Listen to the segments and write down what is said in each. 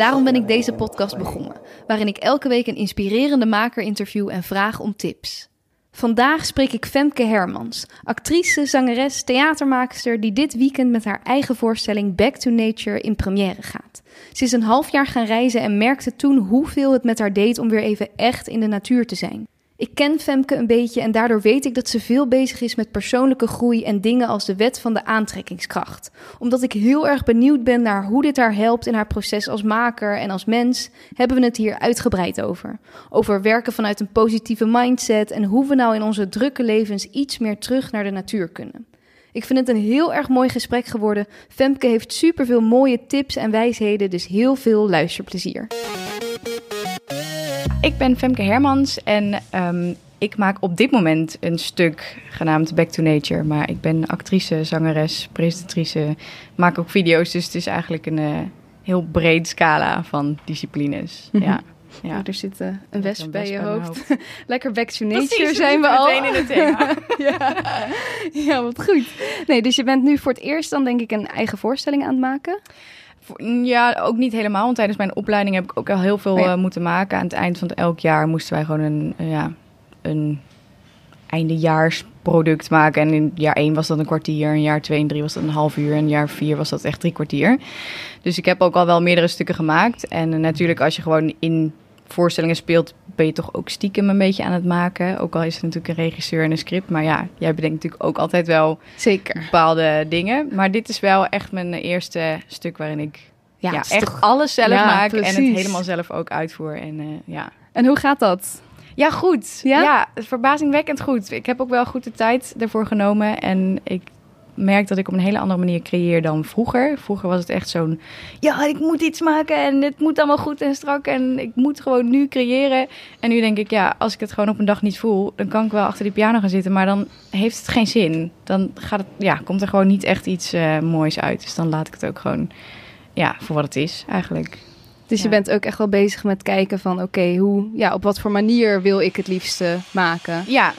Daarom ben ik deze podcast begonnen, waarin ik elke week een inspirerende maker interview en vraag om tips. Vandaag spreek ik Femke Hermans, actrice, zangeres, theatermaakster die dit weekend met haar eigen voorstelling Back to Nature in première gaat. Ze is een half jaar gaan reizen en merkte toen hoeveel het met haar deed om weer even echt in de natuur te zijn. Ik ken Femke een beetje en daardoor weet ik dat ze veel bezig is met persoonlijke groei en dingen als de wet van de aantrekkingskracht. Omdat ik heel erg benieuwd ben naar hoe dit haar helpt in haar proces als maker en als mens, hebben we het hier uitgebreid over. Over werken vanuit een positieve mindset en hoe we nou in onze drukke levens iets meer terug naar de natuur kunnen. Ik vind het een heel erg mooi gesprek geworden. Femke heeft superveel mooie tips en wijsheden, dus heel veel luisterplezier. Ik ben Femke Hermans en um, ik maak op dit moment een stuk genaamd Back to Nature. Maar ik ben actrice, zangeres, presentatrice, maak ook video's. Dus het is eigenlijk een uh, heel breed scala van disciplines. Mm -hmm. Ja. Ja. Oh, er zit uh, een wesp bij je hoofd. hoofd. Lekker back to nature zijn we al. Meteen in het thema. ja. ja, wat goed. Nee, dus je bent nu voor het eerst dan denk ik een eigen voorstelling aan het maken. Ja, ook niet helemaal. Want tijdens mijn opleiding heb ik ook al heel veel uh, moeten maken. Aan het eind van elk jaar moesten wij gewoon een, uh, ja, een eindejaarsproduct maken. En in jaar 1 was dat een kwartier, in jaar 2 en 3 was dat een half uur, en in jaar 4 was dat echt drie kwartier. Dus ik heb ook al wel meerdere stukken gemaakt. En uh, natuurlijk, als je gewoon in voorstellingen speelt, ben je toch ook stiekem een beetje aan het maken. Ook al is het natuurlijk een regisseur en een script. Maar ja, jij bedenkt natuurlijk ook altijd wel Zeker. bepaalde dingen. Maar dit is wel echt mijn eerste stuk waarin ik ja, echt toch- alles zelf Ja, maak en het helemaal zelf ook uitvoer. En eh, ja. En hoe gaat dat? Ja, goed. Ja? Ja? verbazingwekkend goed. Ik heb ook wel goed de tijd ervoor genomen. En ik merk dat ik op een hele andere manier creëer dan vroeger. Vroeger was het echt zo'n... Ja, ik moet iets maken en het moet allemaal goed en strak. En ik moet gewoon nu creëren. En nu denk ik, ja, als ik het gewoon op een dag niet voel... dan kan ik wel achter die piano gaan zitten. Maar dan heeft het geen zin. Dan gaat het, ja, komt er gewoon niet echt iets eh, moois uit. Dus dan laat ik het ook gewoon ja, voor wat het is eigenlijk. Dus je bent ook echt wel bezig met kijken van oké, hoe, ja, op wat voor manier wil ik het liefste maken? Ja.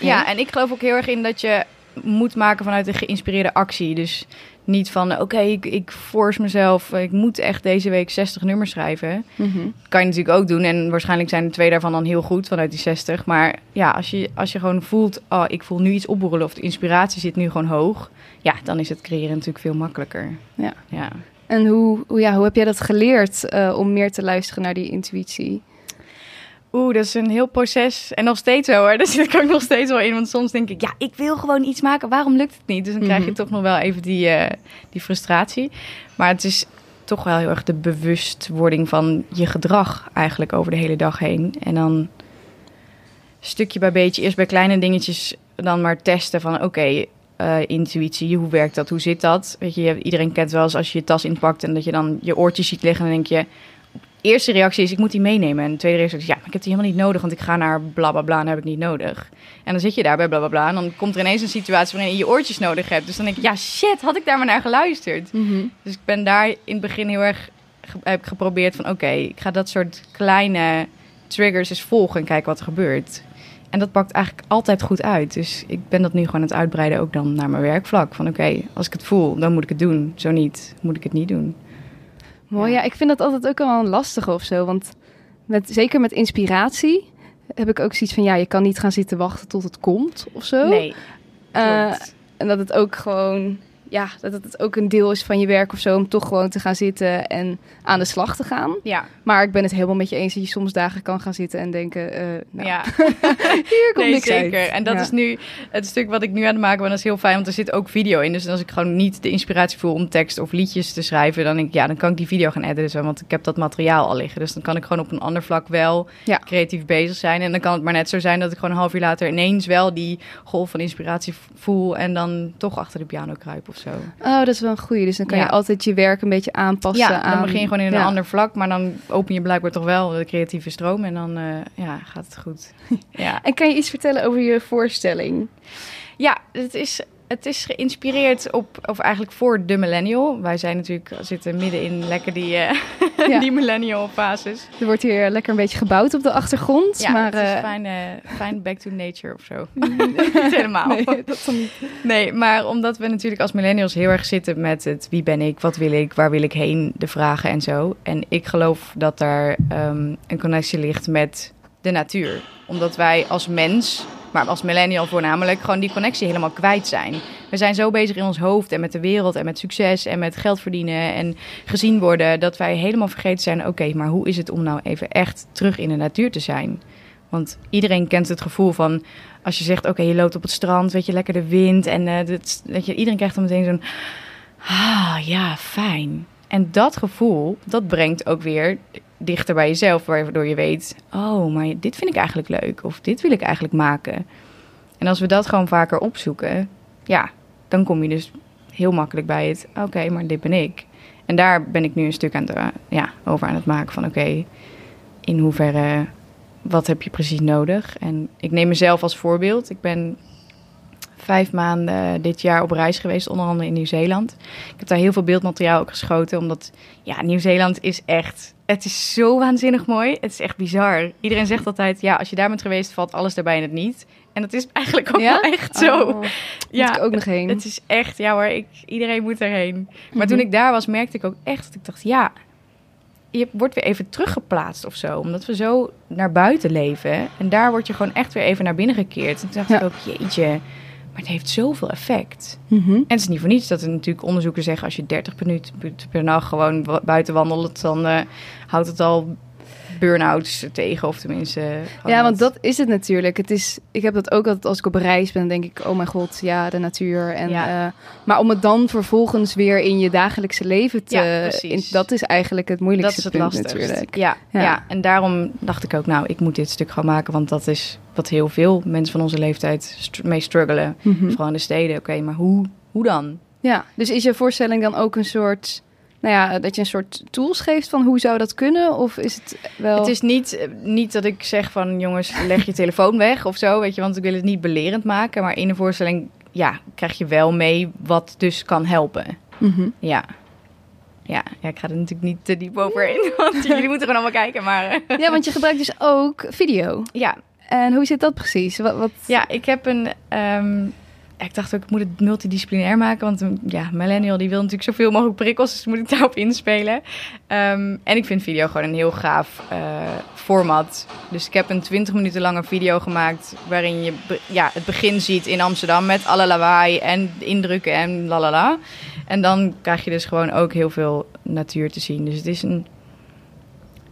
Ja, en ik geloof ook heel erg in dat je moet maken vanuit een geïnspireerde actie. Dus niet van, oké, ik, ik force mezelf, ik moet echt deze week 60 nummers schrijven. Mhm. kan je natuurlijk ook doen. En waarschijnlijk zijn er twee daarvan dan heel goed vanuit die 60. Maar ja, als je, als je gewoon voelt, oh, ik voel nu iets opborrelen of de inspiratie zit nu gewoon hoog. Ja, dan is het creëren natuurlijk veel makkelijker. Ja. Ja. En hoe, hoe, ja, hoe heb jij dat geleerd eh, om meer te luisteren naar die intuïtie? Oeh, dat is een heel proces. En nog steeds zo hoor. Daar zit ik ook nog steeds wel in. Want soms denk ik, ja, ik wil gewoon iets maken. Waarom lukt het niet? Dus dan krijg je Mhm. toch nog wel even die, eh, die frustratie. Maar het is toch wel heel erg de bewustwording van je gedrag eigenlijk over de hele dag heen. En dan stukje bij beetje, eerst bij kleine dingetjes, dan maar testen van oké, eh, intuïtie, hoe werkt dat, hoe zit dat? Weet je, je- iedereen kent wel eens als je je tas inpakt en dat je dan je oortjes ziet liggen en dan denk je, eerste reactie is ik moet die meenemen. En de tweede reactie is ja, maar ik heb die helemaal niet nodig, want ik ga naar bla bla bla en heb ik niet nodig. En dan zit je daar bij bla bla bla en dan komt er ineens een situatie waarin je je oortjes nodig hebt. Dus dan denk ik, ja shit, had ik daar maar naar geluisterd. Dus ik ben daar in het begin heel erg heb geprobeerd van oké, ik ga dat soort kleine triggers eens volgen en kijken wat er gebeurt. En dat pakt eigenlijk altijd goed uit. Dus ik ben dat nu gewoon aan het uitbreiden ook dan naar mijn werkvlak. Van oké, als ik het voel, dan moet ik het doen. Zo niet, moet ik het niet doen. Mooi, ja. ik vind dat altijd ook wel een lastige of zo. Want met, zeker met inspiratie heb ik ook zoiets van... ja, je kan niet gaan zitten wachten tot het komt of zo. Nee, Eh, en dat het ook gewoon... ja, dat het ook een deel is van je werk of zo... om toch gewoon te gaan zitten en aan de slag te gaan. ja, Maar ik ben het helemaal met je eens dat je soms dagen kan gaan zitten en denken... eh, nou, ja. hier komt Nee, niks zeker. uit. En dat Ja. is nu het stuk wat ik nu aan het maken ben. Dat is heel fijn, want er zit ook video in. Dus als ik gewoon niet de inspiratie voel om tekst of liedjes te schrijven, dan denk ik, ja, dan kan ik die video gaan editen. Want ik heb dat materiaal al liggen. Dus dan kan ik gewoon op een ander vlak wel Ja. creatief bezig zijn. En dan kan het maar net zo zijn dat ik gewoon een half uur later ineens wel die golf van inspiratie voel en dan toch achter de piano kruip of zo. Oh, dat is wel een goeie. Dus dan kan Ja. je altijd je werk een beetje aanpassen Ja, aan... dan begin je gewoon in een Ja. ander vlak, maar dan open je blijkbaar toch wel de creatieve stroom en dan eh, ja, gaat het goed. ja. En kan je iets vertellen over je voorstelling? Ja, het is, het is geïnspireerd op, of eigenlijk voor de millennial. Wij zijn natuurlijk, zitten midden in lekker die, Ja. die millennial fases. Er wordt hier lekker een beetje gebouwd op de achtergrond. Ja, maar, het is eh, fijn, eh, fijn back to nature of zo. niet helemaal. Nee, Nee. dat dan niet. maar omdat we natuurlijk als millennials heel erg zitten met het wie ben ik, wat wil ik, waar wil ik heen, de vragen en zo. En ik geloof dat daar ehm, een connectie ligt met de natuur. Omdat wij als mens, maar als millennial voornamelijk, gewoon die connectie helemaal kwijt zijn. We zijn zo bezig in ons hoofd en met de wereld en met succes en met geld verdienen en gezien worden, dat wij helemaal vergeten zijn, oké, maar hoe is het om nou even echt terug in de natuur te zijn? Want iedereen kent het gevoel van als je zegt, oké, je loopt op het strand, weet je, lekker de wind en eh dit, weet je, iedereen krijgt dan meteen zo'n, ah, ja, fijn. En dat gevoel, dat brengt ook weer dichter bij jezelf, waardoor je weet, oh, maar dit vind ik eigenlijk leuk of dit wil ik eigenlijk maken. En als we dat gewoon vaker opzoeken, ja, dan kom je dus heel makkelijk bij het, oké, maar dit ben ik. En daar ben ik nu een stuk aan ja, over aan het maken van, oké, in hoeverre, wat heb je precies nodig? En ik neem mezelf als voorbeeld. Ik ben vijf maanden dit jaar op reis geweest, onder andere in Nieuw-Zeeland. Ik heb daar heel veel beeldmateriaal ook geschoten, omdat ja, Nieuw-Zeeland is echt, het is zo waanzinnig mooi. Het is echt bizar. Iedereen zegt altijd, ja, als je daar bent geweest, valt alles daarbij in het niet. En dat is eigenlijk ook Ja? wel echt zo. Oh, ik ook nog heen. Het is echt, ja hoor, ik, iedereen moet erheen. Maar Mhm. toen ik daar was, merkte ik ook echt dat ik dacht, ja, je wordt weer even teruggeplaatst of zo. Omdat we zo naar buiten leven. En daar word je gewoon echt weer even naar binnen gekeerd. En toen dacht Ja. ik ook, jeetje, maar het heeft zoveel effect. Mhm. En het is niet voor niets dat er natuurlijk onderzoeken zeggen... als je 30 minuten per nacht gewoon buiten wandelt... dan eh, houdt het al burn-outs tegen. Of tenminste... Ja, want dat is het natuurlijk. Het is, ik heb dat ook altijd als ik op reis ben, dan denk ik, oh mijn god, ja, de natuur. En, Ja. eh, maar om het dan vervolgens weer in je dagelijkse leven te... Ja, in- dat is eigenlijk het Dat moeilijkste is het punt lastigst. natuurlijk. Ja, Ja. ja. en daarom dacht ik ook, nou, ik moet dit stuk gaan maken. Want dat is wat heel veel mensen van onze leeftijd mee struggelen. Mhm. Vooral in de steden. Oké, maar hoe, hoe dan? Ja, dus is je voorstelling dan ook een soort... Nou ja, dat je een soort tools geeft van hoe zou dat kunnen? Of is het wel... Het is niet, eh, niet dat ik zeg van, jongens, leg je telefoon weg of zo. Weet je, want ik wil het niet belerend maken. Maar in de voorstelling, ja, krijg je wel mee wat dus kan helpen. Mhm. Ja. Ja, ja, ik ga er natuurlijk niet te diep over in. Want jullie moeten gewoon allemaal kijken. Maar Ja, want je gebruikt dus ook video. ja, En hoe zit dat precies? Wat, wat... Ja, ik heb een. ehm, ja, ik dacht ook, ik moet het multidisciplinair maken. Want een ja, millennial die wil natuurlijk zoveel mogelijk prikkels. Dus moet ik daarop inspelen. Ehm, en ik vind video gewoon een heel gaaf eh, format. Dus ik heb een 20 minuten lange video gemaakt. Waarin je ja, het begin ziet in Amsterdam. Met alle lawaai en indrukken en lalala. En dan krijg je dus gewoon ook heel veel natuur te zien. Dus het is een.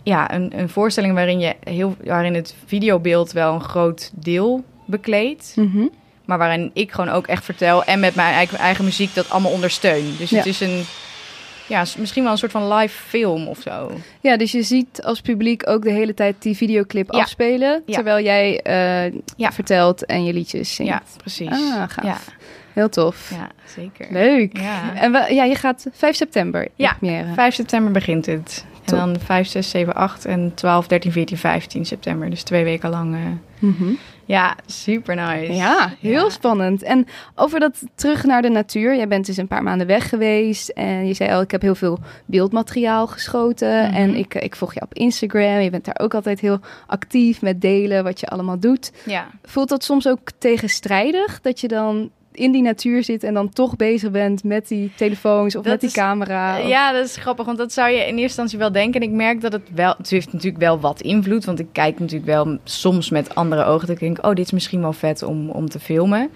Ja, een, een voorstelling waarin, je heel, waarin het videobeeld wel een groot deel bekleedt. Mhm. Maar waarin ik gewoon ook echt vertel en met mijn eigen, eigen muziek dat allemaal ondersteun. Dus het is een, ja, misschien wel een soort van live film of zo. Ja, dus je ziet als publiek ook de hele tijd die videoclip Ja. afspelen. Ja. Terwijl jij Ja. vertelt en je liedjes zingt. Ja, precies. Ah, gaaf. Ja, Heel tof. ja, zeker. Leuk. Ja. En we, ja, je gaat 5 september Ja, première. 5 september begint het. En dan 5, 6, 7, 8 en 12, 13, 14, 15 september. Dus twee weken lang. eh, Mhm. Ja, super nice. Ja, heel Ja. spannend. En over dat terug naar de natuur. Jij bent dus een paar maanden weg geweest. En je zei al, ik heb heel veel beeldmateriaal geschoten. Mhm. En ik, ik volg je op Instagram. Je bent daar ook altijd heel actief met delen wat je allemaal doet. Ja. Voelt dat soms ook tegenstrijdig? Dat je dan in die natuur zit en dan toch bezig bent met die telefoons of Dat met die is- camera? of- Ja, dat is grappig, want dat zou je in eerste instantie wel denken. En ik merk dat het wel, het heeft natuurlijk wel wat invloed. Want ik kijk natuurlijk wel soms met andere ogen. Dat ik denk, oh, dit is misschien wel vet om, om te filmen.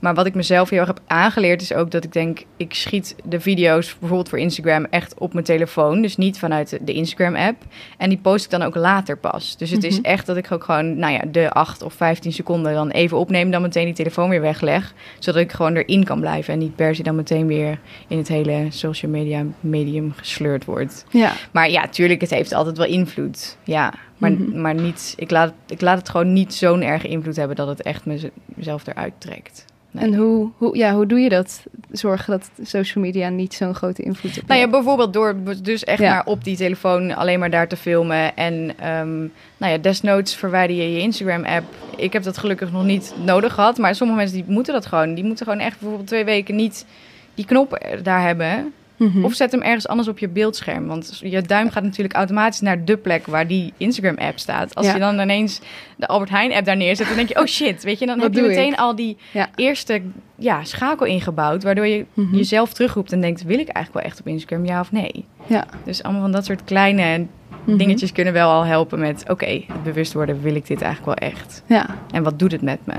Maar wat ik mezelf heel erg heb aangeleerd is ook dat ik denk, ik schiet de video's bijvoorbeeld voor Instagram echt op mijn telefoon. Dus niet vanuit de- Instagram-app. En die post ik dan ook later pas. Dus het is Mhm. echt dat ik ook gewoon, nou ja, de 8 of 15 seconden dan even opneem. Dan meteen die telefoon weer wegleg. Zodat ik gewoon erin kan blijven. En niet per se dan meteen weer in het hele social media medium gesleurd wordt. ja. Maar ja, tuurlijk, het heeft altijd wel invloed. Ja, maar, Mhm. maar niet, ik, laat, ik laat het gewoon niet zo'n erge invloed hebben dat het echt mez- mezelf eruit trekt. Nee. En hoe, hoe, ja, hoe doe je dat? Zorgen dat social media niet zo'n grote invloed op Nou ja, heeft? bijvoorbeeld door dus echt Ja. maar op die telefoon alleen maar daar te filmen. En ehm, nou ja, desnoods verwijder je je Instagram-app. Ik heb dat gelukkig nog niet nodig gehad. Maar sommige mensen die moeten dat gewoon. Die moeten gewoon echt bijvoorbeeld twee weken niet die knop daar hebben. Mhm. Of zet hem ergens anders op je beeldscherm. Want je duim gaat natuurlijk automatisch naar de plek waar die Instagram-app staat. Als Ja. je dan ineens de Albert Heijn-app daar neerzet, dan denk je, oh shit, weet je, dan Wat heb je meteen ik? al die Ja. eerste ja, schakel ingebouwd, waardoor je Mhm. jezelf terugroept en denkt, wil ik eigenlijk wel echt op Instagram, ja of nee? Ja. Dus allemaal van dat soort kleine Mhm. dingetjes kunnen wel al helpen met, oké, het bewust worden, wil ik dit eigenlijk wel echt? Ja, En wat doet het met me?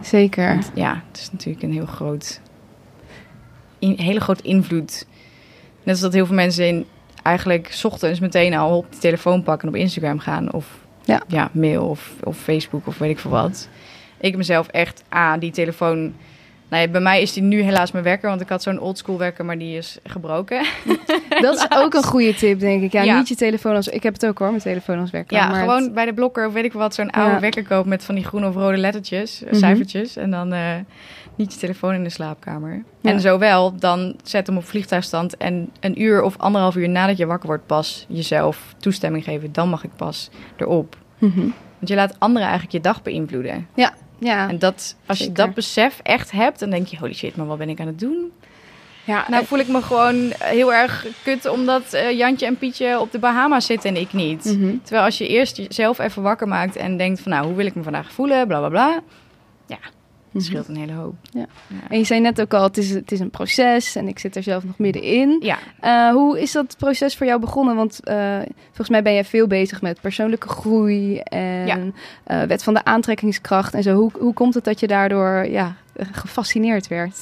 zeker. Want ja, het is natuurlijk een heel groot, in, hele grote invloed. Net als dat heel veel mensen in, eigenlijk 's ochtends meteen al op die telefoon pakken en op Instagram gaan. Of Ja. mail of, of Facebook of weet ik veel wat. Ik mezelf echt, ah, die telefoon... Nou ja, bij mij is die nu helaas mijn wekker, want ik had zo'n oldschool wekker, maar die is gebroken. Dat is ook een goede tip, denk ik. Ja, Ja. niet je telefoon als... Ik heb het ook hoor, mijn telefoon als wekker. Ja, maar gewoon het- bij de blokker of weet ik wat, zo'n oude Ja. wekker kopen met van die groene of rode lettertjes, eh, Mhm. cijfertjes. En dan eh, niet je telefoon in de slaapkamer. Ja. En zowel, dan zet hem op vliegtuigstand en een uur of anderhalf uur nadat je wakker wordt pas jezelf toestemming geven. Dan mag ik pas erop. Mhm. Want je laat anderen eigenlijk je dag beïnvloeden. Ja, En dat, als je dat besef echt hebt, dan denk je, holy shit, maar wat ben ik aan het doen? ja Nou voel ik me gewoon heel erg kut omdat eh, Jantje en Pietje op de Bahama's zitten en ik niet. Mhm. Terwijl als je eerst jezelf even wakker maakt en denkt van nou, hoe wil ik me vandaag voelen, bla bla bla. Ja. Dat scheelt een hele hoop. Ja. Ja. En je zei net ook al, het is, het is een proces en ik zit er zelf nog middenin. Ja, Eh, hoe is dat proces voor jou begonnen? Want eh, volgens mij ben jij veel bezig met persoonlijke groei en Ja. eh, wet van de aantrekkingskracht en zo. Hoe, hoe komt het dat je daardoor ja, gefascineerd werd?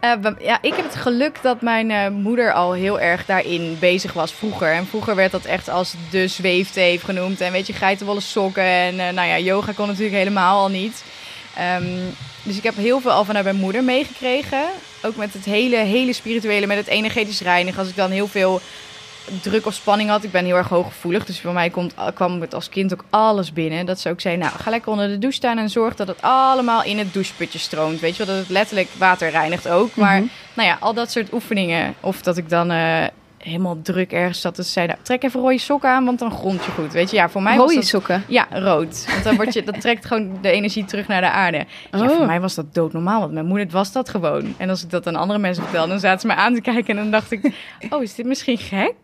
We- ja, ik heb het geluk dat mijn moeder al heel erg daarin bezig was vroeger. En vroeger werd dat echt als de zweefteef genoemd. En weet je, geitenwolle sokken. En nou ja, yoga kon natuurlijk helemaal al niet. Ehm, dus ik heb heel veel al vanuit mijn moeder meegekregen. Ook met het hele, hele spirituele, met het energetisch reinigen. Als ik dan heel veel druk of spanning had. Ik ben heel erg hooggevoelig. Dus voor mij komt, kwam het als kind ook alles binnen. Dat ze ook zei, nou ga lekker onder de douche staan en zorg dat het allemaal in het doucheputje stroomt. Weet je wel, dat het letterlijk water reinigt ook. Maar Mhm. nou ja, al dat soort oefeningen. Of dat ik dan eh, helemaal druk ergens zat. Dus zei, nou, trek even rode sokken aan, want dan grond je goed. Weet je, ja, voor mij was dat... sokken. Ja, rood. Want dan word je, dat trekt gewoon de energie terug naar de aarde. Ja, Oh. voor mij was dat doodnormaal, want mijn moeder was dat gewoon. En als ik dat aan andere mensen vertelde, dan zaten ze me aan te kijken en dan dacht ik, oh, is dit misschien gek?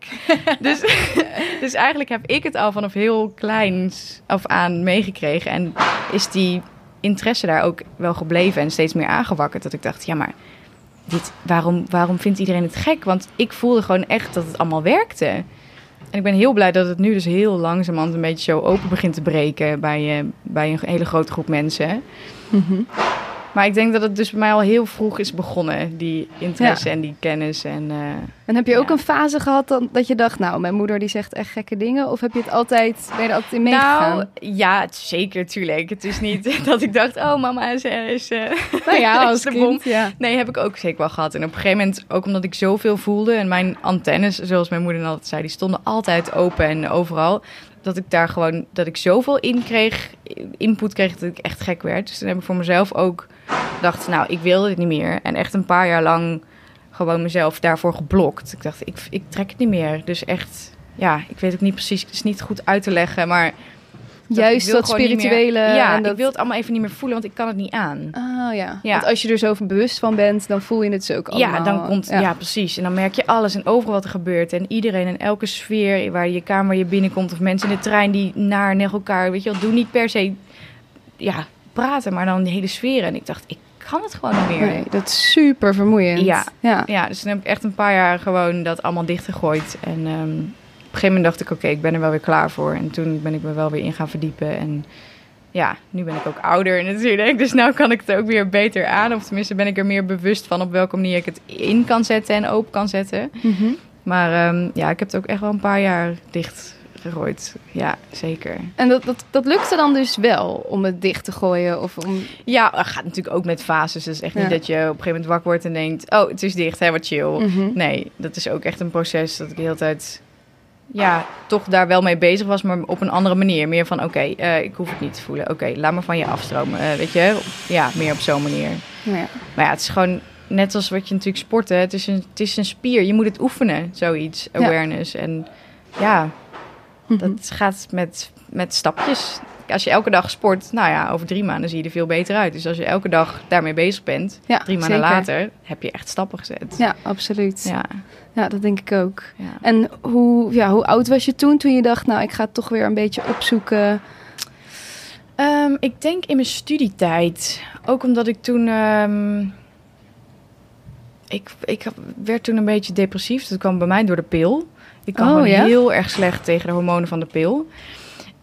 dus, dus eigenlijk heb ik het al vanaf heel kleins af aan meegekregen. En is die interesse daar ook wel gebleven en steeds meer aangewakkerd. Dat ik dacht, ja, maar waarom, waarom vindt iedereen het gek? Want ik voelde gewoon echt dat het allemaal werkte. En ik ben heel blij dat het nu dus heel langzamerhand een beetje zo open begint te breken bij, eh, bij een hele grote groep mensen. Mhm. Maar ik denk dat het dus bij mij al heel vroeg is begonnen, die interesse en die kennis. En, eh, En heb je ook Ja. een fase gehad dan, dat je dacht, nou, mijn moeder die zegt echt gekke dingen? Of heb je het altijd, ben je er altijd in meegegaan? nou, ja, het- zeker, tuurlijk. Het is niet dat ik dacht, oh mama is... is eh, Nou ja, als de kind, bom. ja. Nee, heb ik ook zeker wel gehad. En op een gegeven moment, ook omdat ik zoveel voelde... en mijn antennes, zoals mijn moeder altijd zei... die stonden altijd open en overal... dat ik daar gewoon, dat ik zoveel in kreeg, input kreeg... dat ik echt gek werd. Dus toen heb ik voor mezelf ook gedacht... nou, ik wil dit niet meer. En echt een paar jaar lang gewoon mezelf daarvoor geblokt. Ik dacht, ik, ik trek het niet meer. Dus echt, ja, ik weet ook niet precies... het is niet goed uit te leggen, maar... dat- Juist dat meer- spirituele. ja, en dat... ik wil het allemaal even niet meer voelen, want ik kan het niet aan. Ah ja. Ja. want als je er zo bewust van bent, dan voel je het zo ook allemaal. Ja, dan komt, ja. precies. En dan merk je alles en overal wat er gebeurt. En iedereen en elke sfeer waar je kamer je binnenkomt. Of mensen in de trein die naar, naar elkaar, weet je wel, doen niet per se ja, praten, maar dan de hele sfeer. En ik dacht, ik kan het gewoon niet meer. Nee, dat is super vermoeiend. Ja. ja. Ja, dus toen heb ik echt een paar jaar gewoon dat allemaal dichtgegooid. En ehm, een gegeven moment dacht ik, oké, ik ben er wel weer klaar voor. En toen ben ik me wel weer in gaan verdiepen. En ja, nu ben ik ook ouder natuurlijk. Dus nu kan ik het ook weer beter aan. Of tenminste ben ik er meer bewust van op welke manier ik het in kan zetten en open kan zetten. Mhm. Maar ehm, ja, ik heb het ook echt wel een paar jaar dicht gegooid. Ja, zeker. En dat, dat, dat lukte dan dus wel om het dicht te gooien of om... Ja, het gaat natuurlijk ook met fases. Dus echt niet dat je op een gegeven moment wakker wordt en denkt... oh, het is dicht, hè, wat chill. Mhm. Nee, dat is ook echt een proces dat ik de hele tijd ja, toch daar wel mee bezig was, maar op een andere manier. Meer van, oké, eh, ik hoef het niet te voelen. Oké, laat me van je afstromen. Eh, weet je, ja, meer op zo'n manier. Ja. Maar ja, het is gewoon net als wat je natuurlijk sporten. Het is een, het is een spier. Je moet het oefenen, zoiets. Ja. Awareness. En ja, Mhm. dat gaat met, met stapjes. Als je elke dag sport, nou ja, over drie maanden zie je er veel beter uit. Dus als je elke dag daarmee bezig bent, Ja, drie maanden zeker. later, heb je echt stappen gezet. Ja, absoluut. Ja. Ja, dat denk ik ook. ja. En hoe, ja, hoe oud was je toen, toen je dacht, nou, ik ga het toch weer een beetje opzoeken? Ehm, ik denk in mijn studietijd. Ook omdat ik toen. ehm, ik, ik werd toen een beetje depressief. Dat kwam bij mij door de pil. Ik kwam Oh, ja? heel erg slecht tegen de hormonen van de pil.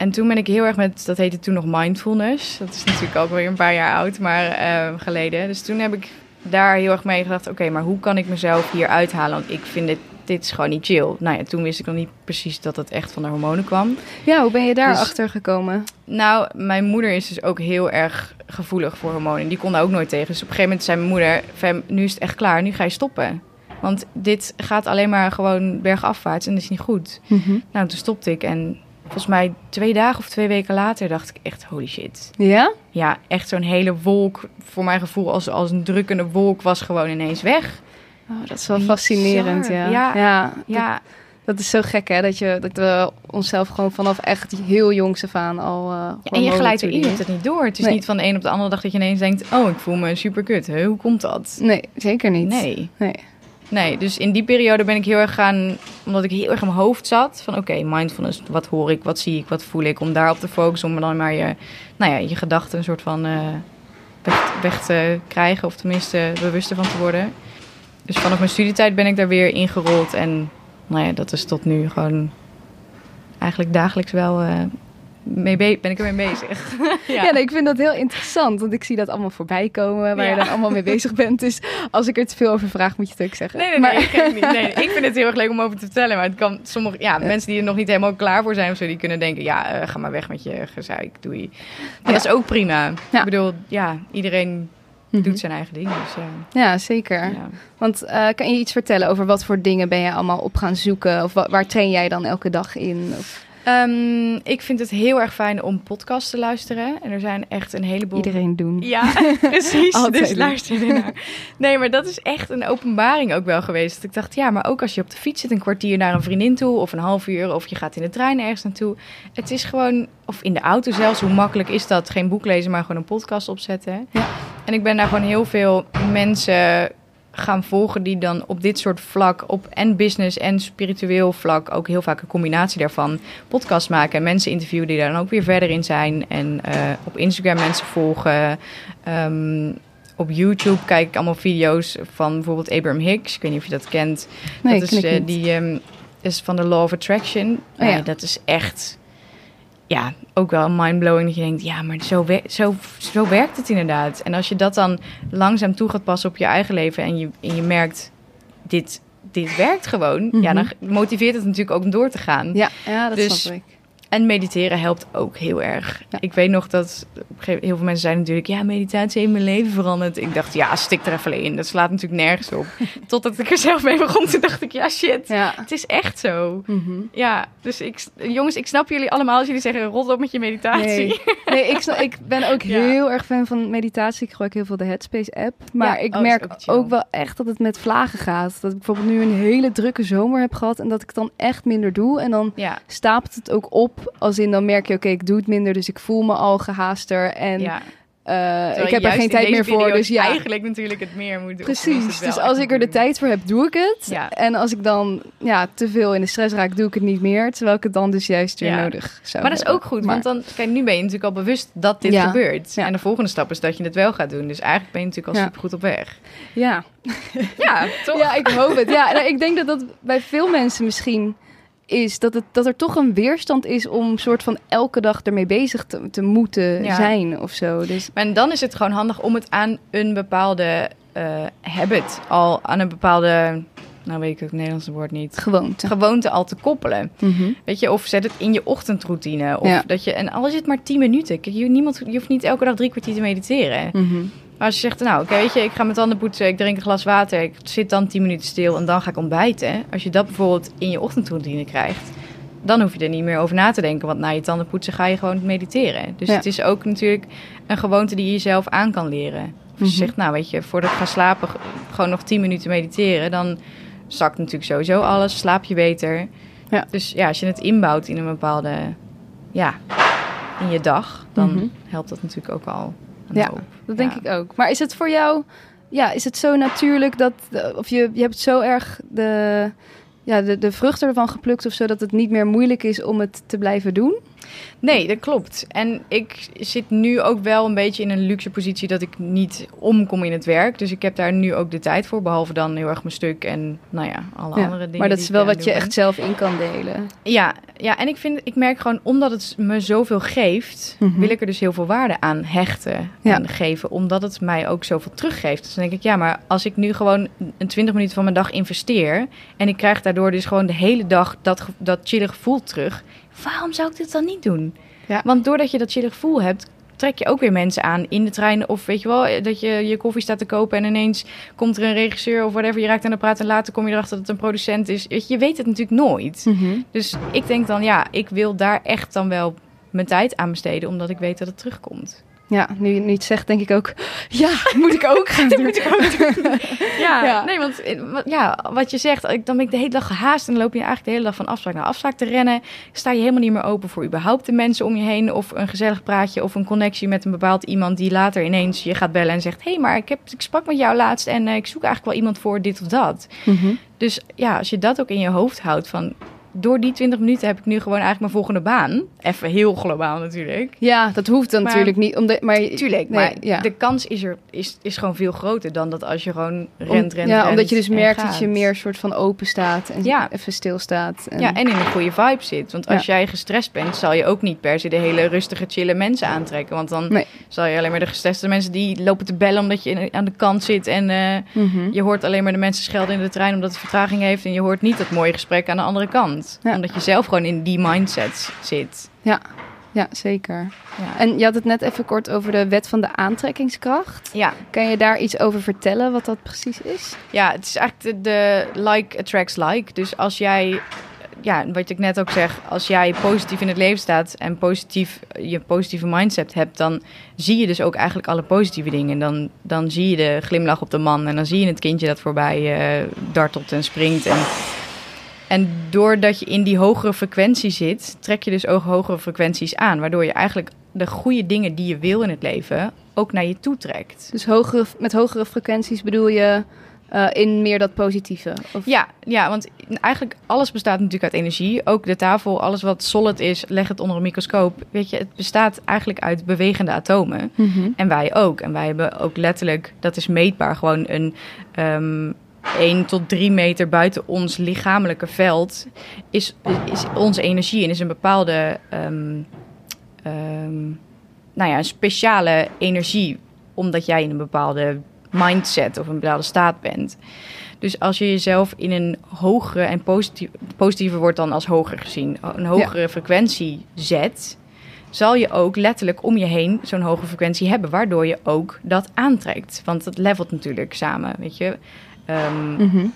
En toen ben ik heel erg met, dat heette toen nog mindfulness. Dat is natuurlijk ook weer een paar jaar oud, maar ehm, geleden. Dus toen heb ik daar heel erg mee gedacht, oké, maar hoe kan ik mezelf hier uithalen? Want ik vind dit, dit is gewoon niet chill. Nou ja, toen wist ik nog niet precies dat het echt van de hormonen kwam. Ja, hoe ben je daar Dus- achter gekomen? Nou, mijn moeder is dus ook heel erg gevoelig voor hormonen. Die kon daar ook nooit tegen. Dus op een gegeven moment zei mijn moeder... "Fem, nu is het echt klaar, nu ga je stoppen. Want dit gaat alleen maar gewoon bergafwaarts en dat is niet goed. Nou, toen stopte ik en volgens mij twee dagen of twee weken later dacht ik echt... holy shit. Ja? Ja, echt zo'n hele wolk, voor mijn gevoel als, als een drukkende wolk, was gewoon ineens weg. Oh, dat is wel Bizar. fascinerend, ja. Ja. ja dat, Ja, dat is zo gek, hè? Dat, je, dat we onszelf gewoon vanaf echt heel jongs af aan al uh, Ja, en je glijdt erin, je hebt het niet door. Het is Nee. niet van de een op de andere dag dat je ineens denkt... oh, ik voel me super kut. Hoe komt dat? Nee, zeker niet. Nee. Nee. Nee, dus in die periode ben ik heel erg gaan... omdat ik heel erg in mijn hoofd zat... van oké, mindfulness, wat hoor ik, wat zie ik, wat voel ik... om daarop te focussen, om dan maar je, nou ja, je gedachten een soort van... eh, weg, weg te krijgen, of tenminste bewuster van te worden. Dus vanaf mijn studietijd ben ik daar weer ingerold... en nou ja, dat is tot nu gewoon... eigenlijk dagelijks wel... eh, mee ben ik ermee bezig. Ja, nee, ik vind dat heel interessant, want ik zie dat allemaal voorbij komen, waar Ja. je dan allemaal mee bezig bent. Dus als ik er te veel over vraag, moet je het ook zeggen. Nee, nee, Maar- nee, ik, niet. nee, ik vind het heel erg leuk om over te vertellen. Maar het kan sommige ja, mensen die er nog niet helemaal klaar voor zijn of zo, die kunnen denken: ja, eh, ga maar weg met je gezeik, doei. Dat is ook prima. Ik bedoel, ja, iedereen Mhm. doet zijn eigen ding. Dus, ja, Ja, zeker. ja. Want eh, kan je iets vertellen over wat voor dingen ben je allemaal op gaan zoeken? Of wa- waar train jij dan elke dag in? Of Ehm, ik vind het heel erg fijn om podcasts te luisteren. En er zijn echt een heleboel. iedereen doen? Ja, precies. Altijd dus luister ernaar. Nee, maar dat is echt een openbaring ook wel geweest. Dat ik dacht, ja, maar ook als je op de fiets zit, een kwartier naar een vriendin toe, of een half uur, of je gaat in de trein ergens naartoe. Het is gewoon, of in de auto zelfs, hoe makkelijk is dat? Geen boek lezen, maar gewoon een podcast opzetten. Ja. En ik ben daar gewoon heel veel mensen gaan volgen die dan op dit soort vlak, op en business en spiritueel vlak, ook heel vaak een combinatie daarvan, podcast maken en mensen interviewen die daar dan ook weer verder in zijn. En eh, op Instagram mensen volgen. Ehm, op YouTube kijk ik allemaal video's van bijvoorbeeld Abraham Hicks. Ik weet niet of je dat kent. Nee, dat is, eh, die ehm, is van de Law of Attraction. Oh, ja. Nee, dat is echt, ja, ook wel mindblowing. Dat je denkt, ja, maar zo, zo, zo werkt het inderdaad. En als je dat dan langzaam toe gaat passen op je eigen leven en je, en je merkt, dit, dit werkt gewoon. Ja, Mhm. dan motiveert het natuurlijk ook om door te gaan. Ja, ja dat Dus- snap ik. En mediteren helpt ook heel erg. Ja. Ik weet nog dat op een gegeven moment- heel veel mensen zeiden natuurlijk... ja, meditatie heeft mijn leven veranderd. Ik dacht, ja, stik er even in. Dat slaat natuurlijk nergens op. Totdat ik er zelf mee begon, toen dacht ik, ja, shit. Ja. Het is echt zo. Mhm. Ja, dus ik, jongens, ik snap jullie allemaal als jullie zeggen... rot op met je meditatie. Nee, nee ik, snap- ik ben ook Ja. heel erg fan van meditatie. Ik gebruik heel veel de Headspace-app. Maar ik oh, merk ook ook wel echt dat het met vlagen gaat. Dat ik bijvoorbeeld nu een hele drukke zomer heb gehad... en dat ik dan echt minder doe. En dan stapelt het ook op. Als in, dan merk je, oké, ik doe het minder... dus ik voel me al gehaaster. En ja. eh, ik heb er geen tijd meer voor. Dus ja, eigenlijk natuurlijk het meer moet doen. Precies, dus als ik er de tijd voor heb, doe ik het. Ja. En als ik dan ja, te veel in de stress raak, doe ik het niet meer. Terwijl ik het dan dus juist weer Ja. nodig zou Maar dat is ook goed, Maar- want dan, kijk, nu ben je natuurlijk al bewust dat dit Ja. gebeurt. En de volgende stap is dat je het wel gaat doen. Dus eigenlijk ben je natuurlijk al Ja. supergoed op weg. Ja. Ja, toch? ja, ik hoop het. Ja, nou, ik denk dat dat bij veel mensen misschien is. Dat, het, dat er toch een weerstand is om soort van elke dag ermee bezig te, te moeten Ja. zijn of zo. Dus En dan is het gewoon handig om het aan een bepaalde eh, habit, al aan een bepaalde, nou weet ik het Nederlandse woord niet, gewoonte. gewoonte al te koppelen. Mhm. Weet je, of zet het in je ochtendroutine. Of Ja. dat je, en al is het maar 10 minuten. Kijk, je, niemand, je hoeft niet elke dag drie kwartier te mediteren. Mhm. Maar als je zegt, nou, oké, weet je, ik ga mijn tanden poetsen, ik drink een glas water, ik zit dan 10 minuten stil en dan ga ik ontbijten. Als je dat bijvoorbeeld in je ochtendroutine krijgt, dan hoef je er niet meer over na te denken. Want na je tanden poetsen ga je gewoon mediteren. Dus Ja. het is ook natuurlijk een gewoonte die je jezelf aan kan leren. Mhm. je zegt, nou weet je, voordat ik ga slapen, gewoon nog 10 minuten mediteren. Dan zakt natuurlijk sowieso alles, slaap je beter. Ja. Dus ja, als je het inbouwt in een bepaalde, ja, in je dag, dan Mhm. helpt dat natuurlijk ook al. Een Ja, hoop. Dat denk Ja. ik ook. Maar is het voor jou, ja, is het zo natuurlijk dat, of je, je hebt zo erg de, ja, de, de vruchten ervan geplukt of zo, dat het niet meer moeilijk is om het te blijven doen? Nee, dat klopt. En ik zit nu ook wel een beetje in een luxe positie dat ik niet omkom in het werk. Dus ik heb daar nu ook de tijd voor, behalve dan heel erg mijn stuk en nou ja, alle Ja, andere dingen. maar dat is wel het wat je echt zelf in kan delen. Ja, ja, en ik, vind, ik merk gewoon, omdat het me zoveel geeft, Mhm. wil ik er dus heel veel waarde aan hechten Ja. en geven. Omdat het mij ook zoveel teruggeeft. Dus dan denk ik, ja, maar als ik nu gewoon een 20 minuten van mijn dag investeer... en ik krijg daardoor dus gewoon de hele dag dat, dat chille gevoel terug... waarom zou ik dit dan niet doen? Ja. Want doordat je dat chille gevoel hebt... trek je ook weer mensen aan in de trein. Of weet je wel, dat je je koffie staat te kopen... en ineens komt er een regisseur of whatever. Je raakt aan de praat en later kom je erachter dat het een producent is. Je, je weet het natuurlijk nooit. Dus ik denk dan, ja, ik wil daar echt dan wel mijn tijd aan besteden, omdat ik weet dat het terugkomt. Ja, nu je het niet zegt, denk ik ook, ja, moet ik ook gaan doen. Ja, Ja. nee, want eh, ja, wat je zegt, dan ben ik de hele dag gehaast en dan loop je eigenlijk de hele dag van afspraak naar afspraak te rennen. Sta je helemaal niet meer open voor überhaupt de mensen om je heen of een gezellig praatje of een connectie met een bepaald iemand die later ineens je gaat bellen en zegt, hé, hey, maar ik, heb, ik sprak met jou laatst en eh, ik zoek eigenlijk wel iemand voor dit of dat. Mhm. Dus ja, als je dat ook in je hoofd houdt van... Door die 20 minuten heb ik nu gewoon eigenlijk mijn volgende baan. Even heel globaal natuurlijk. Ja, dat hoeft dan Maar- natuurlijk niet. Omdat, maar, Tuurlijk, nee, maar ja. de kans is, er, is, is gewoon veel groter dan dat als je gewoon Om- rent, rent, ja, rent omdat je dus merkt gaat. dat je meer soort van open staat en Ja. even stilstaat. En, Ja, en in een goede vibe zit. Want als jij gestrest bent, zal je ook niet per se de hele rustige, chille mensen aantrekken. Want dan Nee. zal je alleen maar de gestreste mensen die lopen te bellen omdat je aan de kant zit. En eh, Mhm. je hoort alleen maar de mensen schelden in de trein omdat het vertraging heeft. En je hoort niet dat mooie gesprek aan de andere kant. Ja. Omdat je zelf gewoon in die mindset zit. ja, ja, zeker. Ja. En je had het net even kort over de wet van de aantrekkingskracht. ja, Kan je daar iets over vertellen, wat dat precies is? Ja, het is eigenlijk de, de like attracts like. Dus als jij, ja, wat ik net ook zeg, als jij positief in het leven staat en positief je positieve mindset hebt, dan zie je dus ook eigenlijk alle positieve dingen. Dan, dan zie je de glimlach op de man en dan zie je het kindje dat voorbij eh, dartelt en springt. En, en doordat je in die hogere frequentie zit, trek je dus ook hogere frequenties aan, waardoor je eigenlijk de goede dingen die je wil in het leven ook naar je toe trekt. Dus hogere, met hogere frequenties bedoel je eh, in meer dat positieve? Of, Ja, ja, want eigenlijk alles bestaat natuurlijk uit energie. Ook de tafel, alles wat solid is, leg het onder een microscoop. Weet je, het bestaat eigenlijk uit bewegende atomen. Mhm. En wij ook. En wij hebben ook letterlijk, dat is meetbaar, gewoon een ehm 1 tot 3 meter buiten ons lichamelijke veld is, is onze energie en is een bepaalde, ehm, nou ja, een speciale energie, omdat jij in een bepaalde mindset of een bepaalde staat bent. Dus als je jezelf in een hogere en positief, positiever wordt dan als hoger gezien, een hogere frequentie zet, zal je ook letterlijk om je heen zo'n hoge frequentie hebben, waardoor je ook dat aantrekt. Want het levelt natuurlijk samen, weet je. Ehm, Mhm.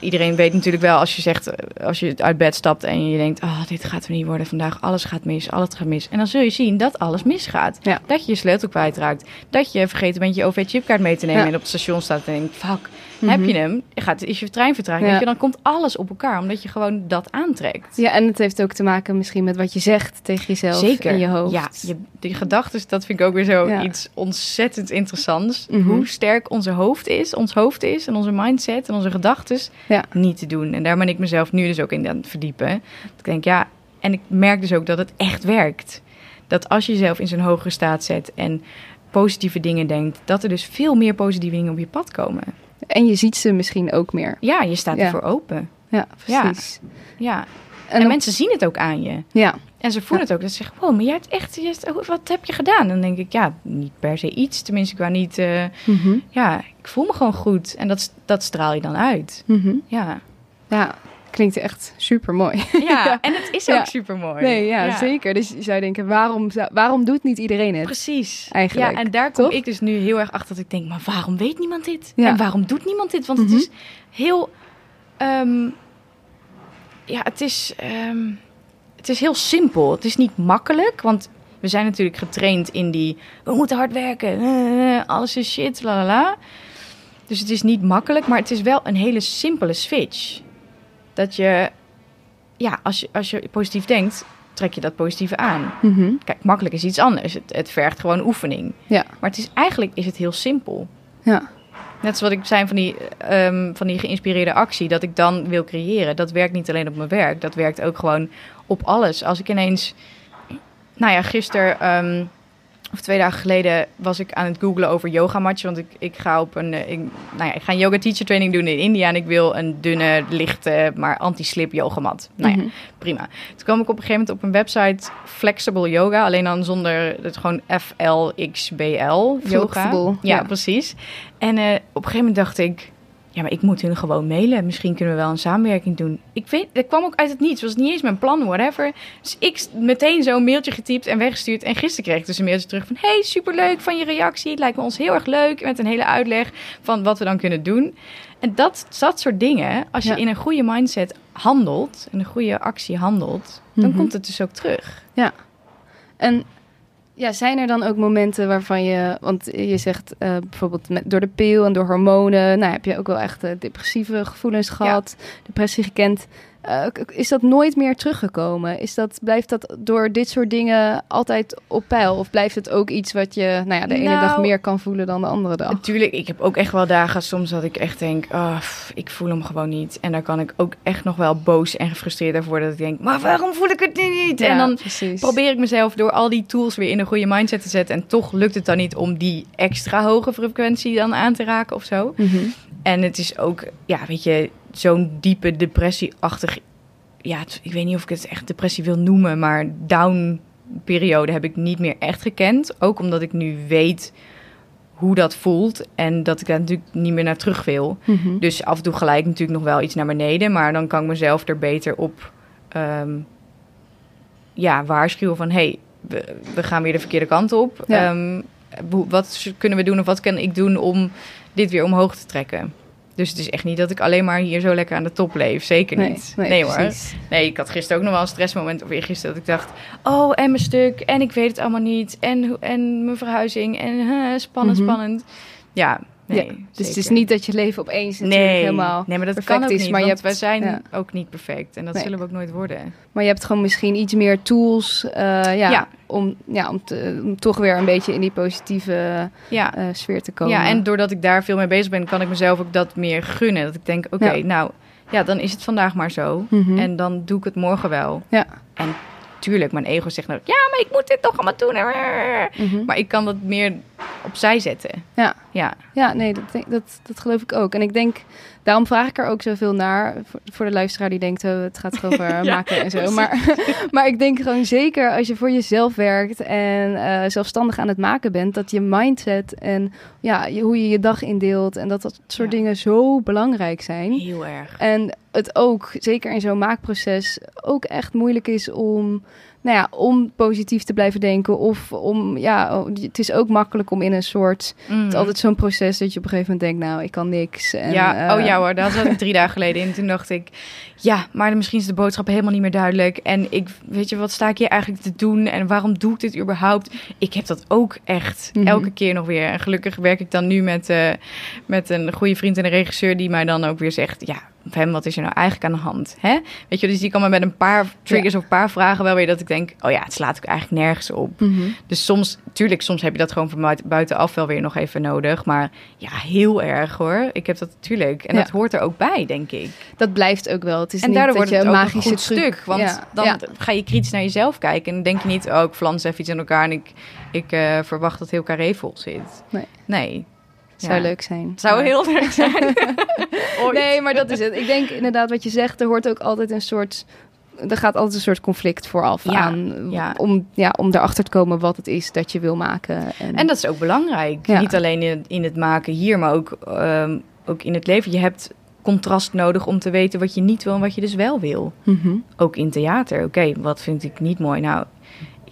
iedereen weet natuurlijk wel als je zegt, als je uit bed stapt en je denkt, oh, dit gaat er niet worden vandaag, alles gaat mis, alles gaat mis. En dan zul je zien dat alles misgaat. Ja. Dat je je sleutel kwijtraakt. Dat je vergeten bent je OV-chipkaart mee te nemen Ja. en op het station staat en denkt, fuck, Mhm. heb je hem? Gaat, is je trein? Ja. Weet je, dan komt alles op elkaar, omdat je gewoon dat aantrekt. Ja, en het heeft ook te maken misschien met wat je zegt tegen jezelf Zeker. in je hoofd. Ja, je, die gedachten, dat vind ik ook weer zo Ja. iets ontzettend interessants. Mhm. Hoe sterk onze hoofd is, ons hoofd is en onze mindset en onze gedachten Ja. niet te doen. En daar ben ik mezelf nu dus ook in aan het verdiepen. Dat ik denk, ja, en ik merk dus ook dat het echt werkt. Dat als je jezelf in zo'n hogere staat zet en positieve dingen denkt, dat er dus veel meer positieve dingen op je pad komen. En je ziet ze misschien ook meer. Ja, je staat Ja. ervoor open. Ja, precies. Ja. En, En, op- mensen zien het ook aan je. Ja, En ze voelen het ook. Dat ze zeggen, wow, maar jij hebt echt, je hebt- wat heb je gedaan? Dan denk ik, ja, niet per se iets. Tenminste, ik wou niet, eh, Mhm. ja, ik voel me gewoon goed. En dat, dat straal je dan uit. Mhm. Ja. ja, klinkt echt super mooi. Ja, en het is ook Ja. super mooi. Nee, ja, zeker. Dus je zou denken, waarom, waarom doet niet iedereen het? Precies. Eigenlijk, Ja, en daar kom toch? ik dus nu heel erg achter dat ik denk, maar waarom weet niemand dit? En waarom doet niemand dit? Want Mhm. het is heel, ehm, ja, het is, ehm, het is heel simpel. Het is niet makkelijk, want we zijn natuurlijk getraind in die... We moeten hard werken, eh, alles is shit, la la la. Dus het is niet makkelijk, maar het is wel een hele simpele switch. Dat je, ja, als je, als je positief denkt, trek je dat positieve aan. Mhm. Kijk, makkelijk is iets anders. Het, het vergt gewoon oefening. Ja. Maar het is, eigenlijk is het heel simpel. Ja. Net zoals ik zei van die, ehm, van die geïnspireerde actie, dat ik dan wil creëren. Dat werkt niet alleen op mijn werk, dat werkt ook gewoon op alles. Als ik ineens, nou ja, gisteren ehm, of twee dagen geleden was ik aan het googlen over yogamatjes. Want ik, ik ga op een, eh, ik, nou ja, ik ga een yoga teacher training doen in India en ik wil een dunne, lichte, maar anti-slip yogamat. Nou ja, Mhm. prima. Toen kwam ik op een gegeven moment op een website Flexible Yoga, alleen dan zonder het gewoon FLXBL yoga. Flexible, Ja, ja. precies. En eh, op een gegeven moment dacht ik, ja, maar ik moet hun gewoon mailen. Misschien kunnen we wel een samenwerking doen. Ik weet, dat kwam ook uit het niets. Het was niet eens mijn plan, whatever. Dus ik meteen zo'n mailtje getypt en weggestuurd. En gisteren kreeg ik dus een mailtje terug van... Hey, superleuk van je reactie. Het lijkt me ons heel erg leuk. Met een hele uitleg van wat we dan kunnen doen. En dat, dat soort dingen, als je Ja. in een goede mindset handelt... en een goede actie handelt... dan Mhm. komt het dus ook terug. En ja, zijn er dan ook momenten waarvan je, want je zegt eh, bijvoorbeeld met, door de pil en door hormonen, nou heb je ook wel echt eh, depressieve gevoelens gehad, depressie gekend. Eh, is dat nooit meer teruggekomen? Is dat, blijft dat door dit soort dingen altijd op peil? Of blijft het ook iets wat je nou ja, de ene Nou, dag meer kan voelen dan de andere dag? Natuurlijk, ik heb ook echt wel dagen soms dat ik echt denk, oh, pff, ik voel hem gewoon niet. En daar kan ik ook echt nog wel boos en gefrustreerd over worden. Dat ik denk, maar waarom voel ik het nu niet? en dan precies. probeer ik mezelf door al die tools weer in een goede mindset te zetten. En toch lukt het dan niet om die extra hoge frequentie dan aan te raken of zo. Mhm. En het is ook, ja, weet je, zo'n diepe depressieachtig... Ja, het- ik weet niet of ik het echt depressie wil noemen, maar down periode heb ik niet meer echt gekend. Ook omdat ik nu weet hoe dat voelt en dat ik daar natuurlijk niet meer naar terug wil. Mhm. Dus af en toe gelijk natuurlijk nog wel iets naar beneden, maar dan kan ik mezelf er beter op ehm, ja, waarschuwen van... hey, we, we gaan weer de verkeerde kant op. Ja. Ehm, wat kunnen we doen of wat kan ik doen om dit weer omhoog te trekken? Dus het is echt niet dat ik alleen maar hier zo lekker aan de top leef. Zeker Nee, niet. nee, hoor. Nee, ik had gisteren ook nog wel een stressmoment. Of eergisteren dat ik dacht... Oh, en mijn stuk. En ik weet het allemaal niet. En, en mijn verhuizing. En spannend, Mhm. spannend. Ja, nee. Ja, Dus het is niet dat je leven opeens natuurlijk Nee, helemaal... nee, maar dat perfect kan ook is, niet. maar je hebt- wij zijn ja. ook niet perfect. En dat zullen we ook nooit worden. Maar je hebt gewoon misschien iets meer tools eh, ja, Ja. Om, ja, om, te- om toch weer een beetje in die positieve Ja. eh, sfeer te komen. ja, en doordat ik daar veel mee bezig ben... kan ik mezelf ook dat meer gunnen. Dat ik denk, oké, Ja. nou... Ja, dan is het vandaag maar zo. Mhm. En dan doe ik het morgen wel. Ja. En tuurlijk, mijn ego zegt nou... Ja, maar ik moet dit toch allemaal doen. Mhm. Maar ik kan dat meer opzij zetten. Ja. Ja. Ja, nee, dat, denk- dat, dat geloof ik ook. En ik denk, daarom vraag ik er ook zoveel naar. Voor, voor de luisteraar die denkt, oh, het gaat over Ja, maken en zo. Maar, maar ik denk gewoon zeker als je voor jezelf werkt en eh, zelfstandig aan het maken bent, dat je mindset en ja, je, hoe je je dag indeelt en dat dat soort Ja. dingen zo belangrijk zijn. Heel erg. En het ook, zeker in zo'n maakproces, ook echt moeilijk is om, nou ja, om positief te blijven denken. Of om, ja, het is ook makkelijk om in een soort, het Mm. is altijd zo'n proces dat je op een gegeven moment denkt, nou, ik kan niks. En, ja, eh, oh ja hoor, daar zat ik drie dagen geleden in. Toen dacht ik, ja, maar misschien is de boodschap helemaal niet meer duidelijk. En ik, weet je, wat sta ik hier eigenlijk te doen? En waarom doe ik dit überhaupt? Ik heb dat ook echt Mhm. elke keer nog weer. En gelukkig werk ik dan nu met, eh, met een goede vriend en een regisseur... die mij dan ook weer zegt, ja, hem, wat is er nou eigenlijk aan de hand? Hè? Weet je, dus die kan me met een paar triggers of een paar vragen wel weer... dat ik denk, oh ja, het slaat ook eigenlijk nergens op. mhm. Dus soms, tuurlijk, soms heb je dat gewoon van buiten- buitenaf wel weer nog even nodig. Maar ja, heel erg hoor. Ik heb dat natuurlijk. En Ja. dat hoort er ook bij, denk ik. Dat blijft ook wel. Het is en niet daardoor dat wordt je het een ook een goed truc- stuk. Want Ja, dan ja. ga je kritisch naar jezelf kijken. En dan denk je niet, oh, ik flans even iets in elkaar... en ik, ik eh, verwacht dat heel carré vol zit. Nee. Nee. zou leuk zijn. Zou heel leuk zijn. Nee, maar dat is het. Ik denk inderdaad wat je zegt, er hoort ook altijd een soort... Er gaat altijd een soort conflict vooraf Ja, aan. ja. Om, ja, om erachter te komen wat het is dat je wil maken. En, En dat is ook belangrijk. Ja. Niet alleen in, in het maken hier, maar ook, ehm, ook in het leven. Je hebt contrast nodig om te weten wat je niet wil en wat je dus wel wil. Mhm. Ook in theater. Oké, wat vind ik niet mooi? Nou,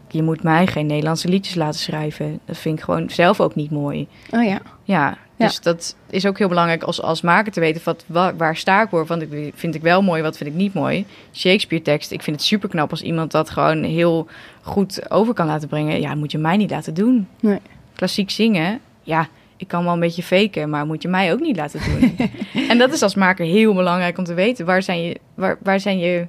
je moet mij geen Nederlandse liedjes laten schrijven. Dat vind ik gewoon zelf ook niet mooi. Oh ja. Ja, Ja. Dus dat is ook heel belangrijk als, als maker te weten wat, wa- waar sta ik voor. Want ik vind ik wel mooi, wat vind ik niet mooi. Shakespeare tekst, ik vind het super knap als iemand dat gewoon heel goed over kan laten brengen. Ja, moet je mij niet laten doen. Nee. Klassiek zingen, ja, ik kan wel een beetje faken, maar moet je mij ook niet laten doen. en dat is als maker heel belangrijk om te weten. Waar zijn je, waar, waar zijn je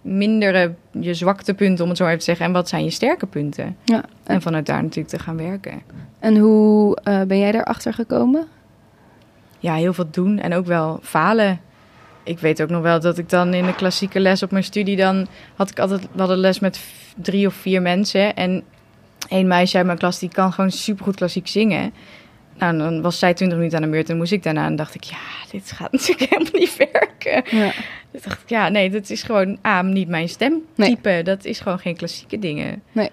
mindere, je zwaktepunten, om het zo even te zeggen. En wat zijn je sterke punten? Ja. En vanuit daar natuurlijk te gaan werken. En hoe eh, ben jij daarachter gekomen? ja, heel veel doen en ook wel falen. Ik weet ook nog wel dat ik dan in de klassieke les op mijn studie dan had ik altijd we hadden les met drie of vier mensen en één meisje uit mijn klas die kan gewoon supergoed klassiek zingen. Nou, dan was zij 20 minuten aan de beurt en moest ik daarna en dacht ik, ja, dit gaat natuurlijk helemaal niet werken. Ja. Toen dacht ik, ja, nee, dat is gewoon A, niet mijn stemtype. Dat is gewoon geen klassieke dingen. Nee.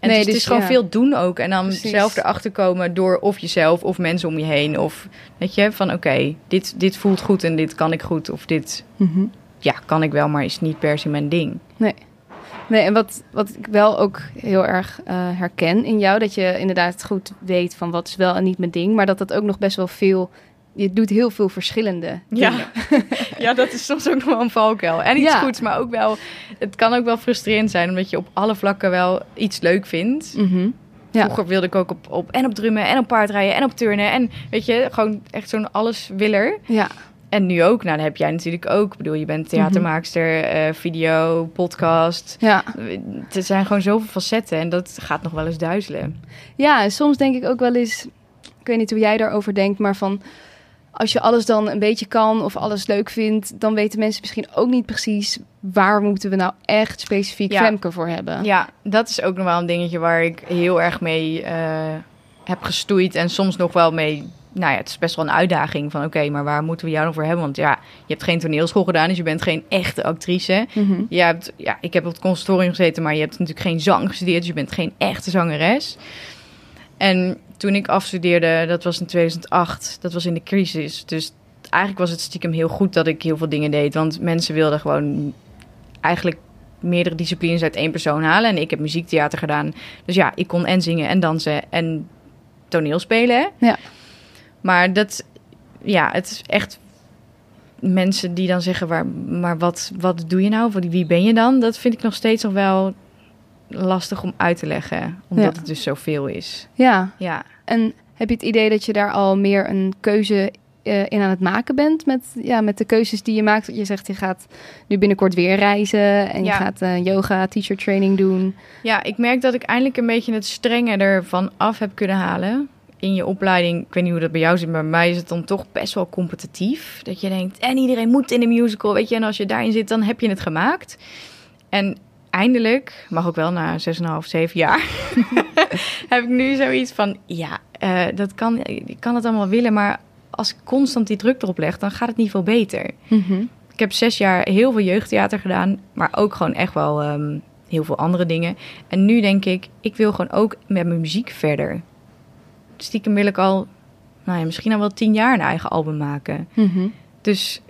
En Nee, dus, het dus is gewoon ja. veel doen ook. En dan Precies. zelf erachter komen door of jezelf of mensen om je heen. Of weet je, van oké, dit, dit voelt goed en dit kan ik goed. Of dit, Mhm. ja, kan ik wel, maar is niet per se mijn ding. Nee, en wat, wat ik wel ook heel erg eh, herken in jou, dat je inderdaad goed weet van wat is wel en niet mijn ding, maar dat dat ook nog best wel veel, je doet heel veel verschillende Ja. dingen. ja, dat is soms ook nog wel een valkuil. En iets Ja. goeds, maar ook wel, het kan ook wel frustrerend zijn. Omdat je op alle vlakken wel iets leuk vindt. Mhm. Ja. Vroeger wilde ik ook op, op, en op drummen en op paardrijden en op turnen. En weet je, gewoon echt zo'n alleswiller. Ja, En nu ook, nou, dat heb jij natuurlijk ook. Ik bedoel, je bent theatermaakster, eh, video, podcast. ja. Er zijn gewoon zoveel facetten en dat gaat nog wel eens duizelen. ja, soms denk ik ook wel eens, ik weet niet hoe jij daarover denkt, maar van als je alles dan een beetje kan of alles leuk vindt, dan weten mensen misschien ook niet precies waar moeten we nou echt specifiek Ja. Femke voor hebben. Ja, dat is ook nog wel een dingetje waar ik heel erg mee eh, heb gestoeid. En soms nog wel mee. Nou ja, het is best wel een uitdaging van oké, maar waar moeten we jou nog voor hebben? Want ja, je hebt geen toneelschool gedaan, dus je bent geen echte actrice. Mhm. Je hebt, ja, ik heb op het conservatorium gezeten, maar je hebt natuurlijk geen zang gestudeerd, dus je bent geen echte zangeres. En toen ik afstudeerde, dat was in 2008, dat was in de crisis. Dus eigenlijk was het stiekem heel goed dat ik heel veel dingen deed. Want mensen wilden gewoon eigenlijk meerdere disciplines uit één persoon halen. En ik heb muziektheater gedaan. Dus ja, ik kon en zingen en dansen en toneel spelen. Ja. Maar dat, ja, het is echt mensen die dan zeggen, waar, maar wat, wat doe je nou? Wie ben je dan? Dat vind ik nog steeds nog wel lastig om uit te leggen. Omdat Ja. het dus zoveel is. ja. Ja. En heb je het idee dat je daar al meer een keuze eh, in aan het maken bent met, ja, met de keuzes die je maakt? Je zegt je gaat nu binnenkort weer reizen en je gaat eh, yoga, teacher training doen. Ja, ik merk dat ik eindelijk een beetje het strenge ervan af heb kunnen halen. In je opleiding, ik weet niet hoe dat bij jou zit, maar bij mij is het dan toch best wel competitief. Dat je denkt, en iedereen moet in de musical, weet je. En als je daarin zit, dan heb je het gemaakt. En eindelijk, mag ook wel na 6,5, 7 jaar, heb ik nu zoiets van, ja, eh, dat kan, ik kan het allemaal willen, maar als ik constant die druk erop leg, dan gaat het niet veel beter. Ik heb zes jaar heel veel jeugdtheater gedaan, maar ook gewoon echt wel ehm, heel veel andere dingen. En nu denk ik, ik wil gewoon ook met mijn muziek verder. Stiekem wil ik al, nou ja, misschien al wel tien jaar een eigen album maken. Mhm. Dus,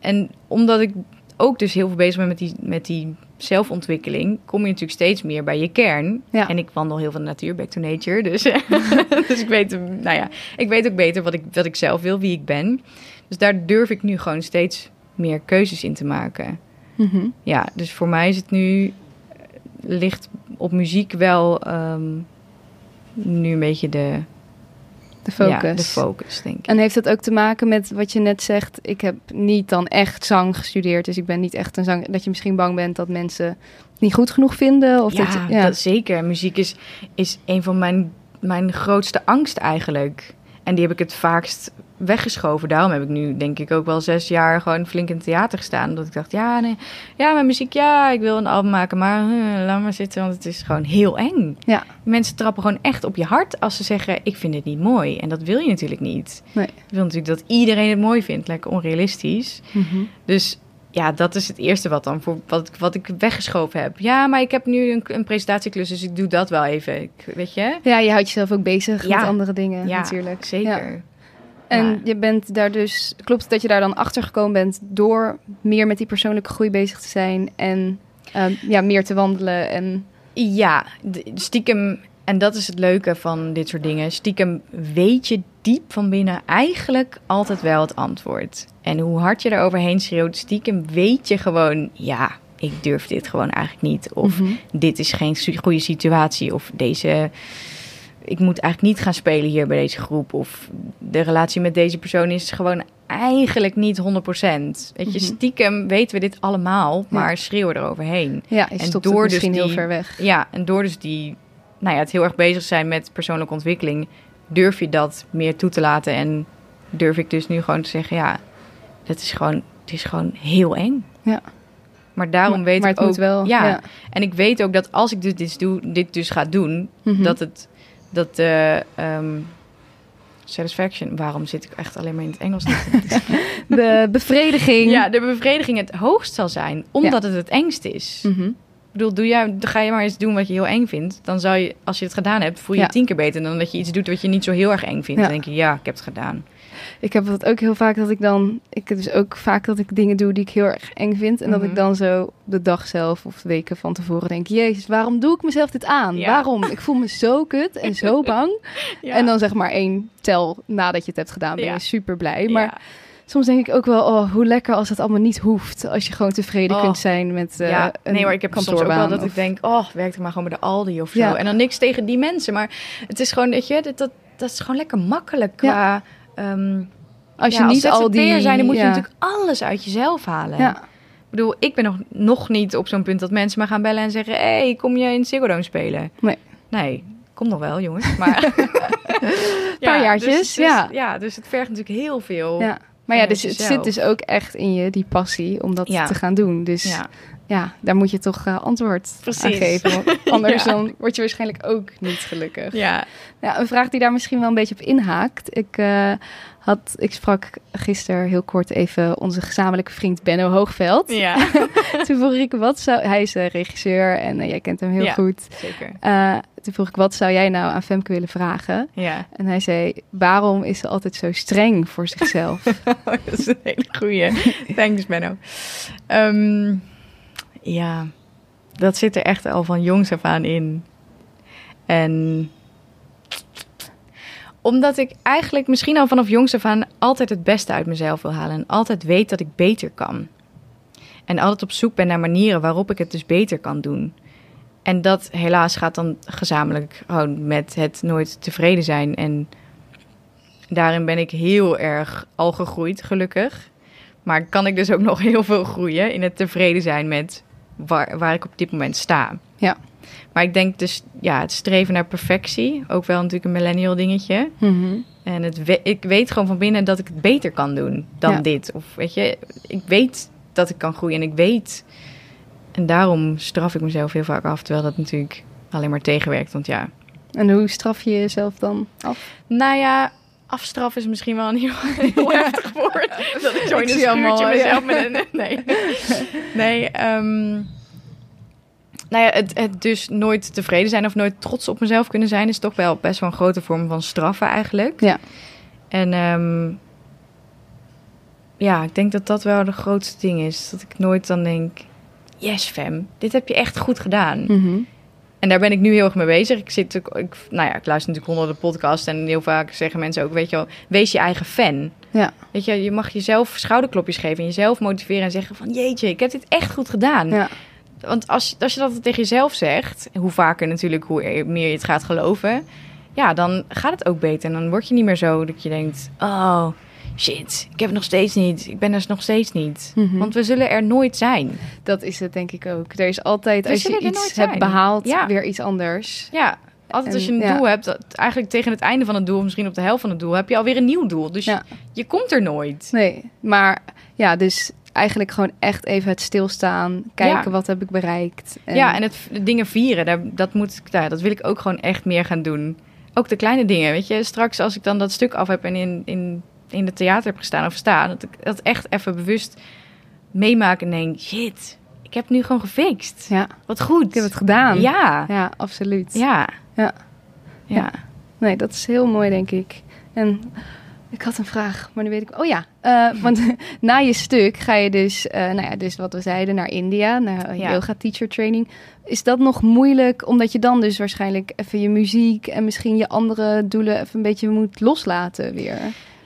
en omdat ik ook dus heel veel bezig ben met die, met die zelfontwikkeling, kom je natuurlijk steeds meer bij je kern. Ja. En ik wandel heel veel de natuur, back to nature. Dus, dus ik weet, nou ja, ik weet ook beter wat ik, wat ik zelf wil, wie ik ben. Dus daar durf ik nu gewoon steeds meer keuzes in te maken. Mhm. Ja, dus voor mij is het nu, eh, ligt op muziek wel ehm, nu een beetje de, De focus. Ja, de focus, denk ik. En heeft dat ook te maken met wat je net zegt? Ik heb niet dan echt zang gestudeerd, dus ik ben niet echt een zang. Dat je misschien bang bent dat mensen het niet goed genoeg vinden? Of ja, dat, ja. dat zeker. Muziek is, is een van mijn, mijn grootste angst eigenlijk. En die heb ik het vaakst weggeschoven. Daarom heb ik nu denk ik ook wel zes jaar gewoon flink in het theater gestaan. Omdat ik dacht, ja, nee, ja, mijn muziek, ja, ik wil een album maken, maar laat maar zitten, want het is gewoon heel eng. Ja. Mensen trappen gewoon echt op je hart als ze zeggen, ik vind het niet mooi. En dat wil je natuurlijk niet. Nee. Je wil natuurlijk dat iedereen het mooi vindt, lekker onrealistisch. Mhm. Dus ja, dat is het eerste wat dan voor wat, ik- wat ik weggeschoven heb. Ja, maar ik heb nu een, een presentatieklus, dus ik doe dat wel even. Ik, weet je? Ja, je houdt jezelf ook bezig Ja. met andere dingen Ja, natuurlijk. Zeker. Ja. En je bent daar dus, klopt het dat je daar dan achter gekomen bent door meer met die persoonlijke groei bezig te zijn en ehm, ja, meer te wandelen en Ja, stiekem En dat is het leuke van dit soort dingen. Stiekem weet je diep van binnen eigenlijk altijd wel het antwoord. En hoe hard je er overheen schreeuwt, stiekem weet je gewoon... ja, ik durf dit gewoon eigenlijk niet. Of Mhm. dit is geen goede situatie. Of deze... Ik moet eigenlijk niet gaan spelen hier bij deze groep. Of de relatie met deze persoon is gewoon eigenlijk niet 100%. Weet je, Mhm. stiekem weten we dit allemaal, maar schreeuwen eroverheen. Ja, En door het dus misschien heel ver weg. Ja, en door dus die, nou ja, het heel erg bezig zijn met persoonlijke ontwikkeling, durf je dat meer toe te laten. En durf ik dus nu gewoon te zeggen, ja, dat is gewoon, het is gewoon heel eng. Ja. Maar daarom maar, weet maar ik het ook, wel. ja, ja. en ik weet ook dat als ik dit, dit, doe, dit dus ga doen, Mhm. dat het, dat de ehm, satisfaction, waarom zit ik echt alleen maar in het Engels? De bevrediging. ja, de bevrediging het hoogst zal zijn, omdat het het engst is. Mhm. Ik bedoel, doe jij, dan ga je maar eens doen wat je heel eng vindt. Dan zou je, als je het gedaan hebt, voel je Ja. je tien keer beter dan dat je iets doet wat je niet zo heel erg eng vindt. Ja. Dan denk je, ja, ik heb het gedaan. Ik heb het ook heel vaak dat ik dan... Ik heb dus ook vaak dat ik dingen doe die ik heel erg eng vind. En dat Mhm. ik dan zo de dag zelf of de weken van tevoren denk... Jezus, waarom doe ik mezelf dit aan? Ja. Waarom? Ik voel me zo kut en zo bang. Ja. En dan zeg maar één tel nadat je het hebt gedaan ben Ja. je super blij. Maar. Soms denk ik ook wel, oh, hoe lekker als het allemaal niet hoeft. Als je gewoon tevreden Oh. kunt zijn met eh ja, een nee, maar ik heb soms ook wel dat ik denk, oh, werk er maar gewoon bij de Aldi of zo. Ja. En dan niks tegen die mensen. Maar het is gewoon, weet je, dat, dat, dat is gewoon lekker makkelijk qua... ehm, Als je ja, niet al die... zijn, dan moet je ja. natuurlijk alles uit jezelf halen. Ja, Ik bedoel, ik ben nog, nog niet op zo'n punt dat mensen me gaan bellen en zeggen... hé, hey, kom je in Ziggo Dome spelen? Nee. Nee, kom nog wel, jongens. Maar... Paar jaartjes, dus, dus- ja. Ja, dus het vergt natuurlijk heel veel. ja. Maar ja, dus het jezelf. zit dus ook echt in je, die passie, om dat Ja. te gaan doen. Dus Ja. ja, daar moet je toch eh, antwoord Precies. aan geven. Anders dan word je waarschijnlijk ook niet gelukkig. Ja. Ja, een vraag die daar misschien wel een beetje op inhaakt. Ik, eh, had, ik sprak gisteren heel kort even onze gezamenlijke vriend Benno Hoogveld. Ja, Toen vroeg ik, wat zou... Hij is eh, regisseur en jij kent hem heel Ja. goed. zeker. Toen vroeg ik, wat zou jij nou aan Femke willen vragen? Ja. En hij zei, waarom is ze altijd zo streng voor zichzelf? dat is een hele goeie. Thanks, Benno. Ehm, ja, dat zit er echt al van jongs af aan in. En omdat ik eigenlijk misschien al vanaf jongs af aan altijd het beste uit mezelf wil halen. En altijd weet dat ik beter kan. En altijd op zoek ben naar manieren waarop ik het dus beter kan doen. En dat helaas gaat dan gezamenlijk gewoon met het nooit tevreden zijn. En daarin ben ik heel erg al gegroeid, gelukkig. Maar kan ik dus ook nog heel veel groeien in het tevreden zijn met waar, waar ik op dit moment sta. Ja. Maar ik denk dus, ja, het streven naar perfectie, ook wel natuurlijk een millennial dingetje. Mhm. En het we- ik weet gewoon van binnen dat ik het beter kan doen dan Ja. dit. Of weet je, ik weet dat ik kan groeien en ik weet. En daarom straf ik mezelf heel vaak af, terwijl dat natuurlijk alleen maar tegenwerkt. Want ja, En hoe straf je jezelf dan af? nou ja, afstraf is misschien wel een heel, heel heftig woord. Dat ik zo in een ja. mezelf met een... Nee, nee ehm, nou ja, het, het dus nooit tevreden zijn of nooit trots op mezelf kunnen zijn... is toch wel best wel een grote vorm van straffen eigenlijk. Ja. En ehm, ja, ik denk dat dat wel de grootste ding is. Dat ik nooit dan denk... Yes, fam, dit heb je echt goed gedaan. Mhm. En daar ben ik nu heel erg mee bezig. Ik zit ik, nou ja, ik luister natuurlijk honderden podcasts en heel vaak zeggen mensen ook, weet je wel, wees je eigen fan. Ja. Weet je, je mag jezelf schouderklopjes geven en jezelf motiveren en zeggen van, jeetje, ik heb dit echt goed gedaan. Ja. Want als, je- als je dat tegen jezelf zegt, hoe vaker natuurlijk, hoe er- meer je het gaat geloven, ja, dan gaat het ook beter. En dan word je niet meer zo dat je denkt, oh, shit, ik heb het nog steeds niet. Ik ben er nog steeds niet. Mhm. Want we zullen er nooit zijn. Dat is het denk ik ook. Er is altijd, We als je iets hebt behaald, Ja. weer iets anders. Ja, altijd als je En- een ja. doel hebt, dat, eigenlijk tegen het einde van het doel, misschien op de helft van het doel, heb je alweer een nieuw doel. Dus Ja. je, je komt er nooit. Nee, maar ja, dus eigenlijk gewoon echt even het stilstaan. Kijken Ja. wat heb ik bereikt. Ja, en het dingen vieren, daar, dat, moet, ik- ja, dat wil ik ook gewoon echt meer gaan doen. Ook de kleine dingen, weet je. Straks als ik dan dat stuk af heb en in, in, in het theater heb gestaan of staan, dat ik dat echt even bewust meemaak en denk, shit, ik heb het nu gewoon gefixt. Ja, Wat goed. ik heb het gedaan. Ja, Ja, absoluut. ja. Ja. Ja. Nee, dat is heel mooi, denk ik. En Ik had een vraag, maar nu weet ik... Oh ja, eh, want na je stuk ga je dus, eh, nou ja, dus wat we zeiden, naar India, naar Ja. yoga teacher training. Is dat nog moeilijk, omdat je dan dus waarschijnlijk even je muziek en misschien je andere doelen even een beetje moet loslaten weer?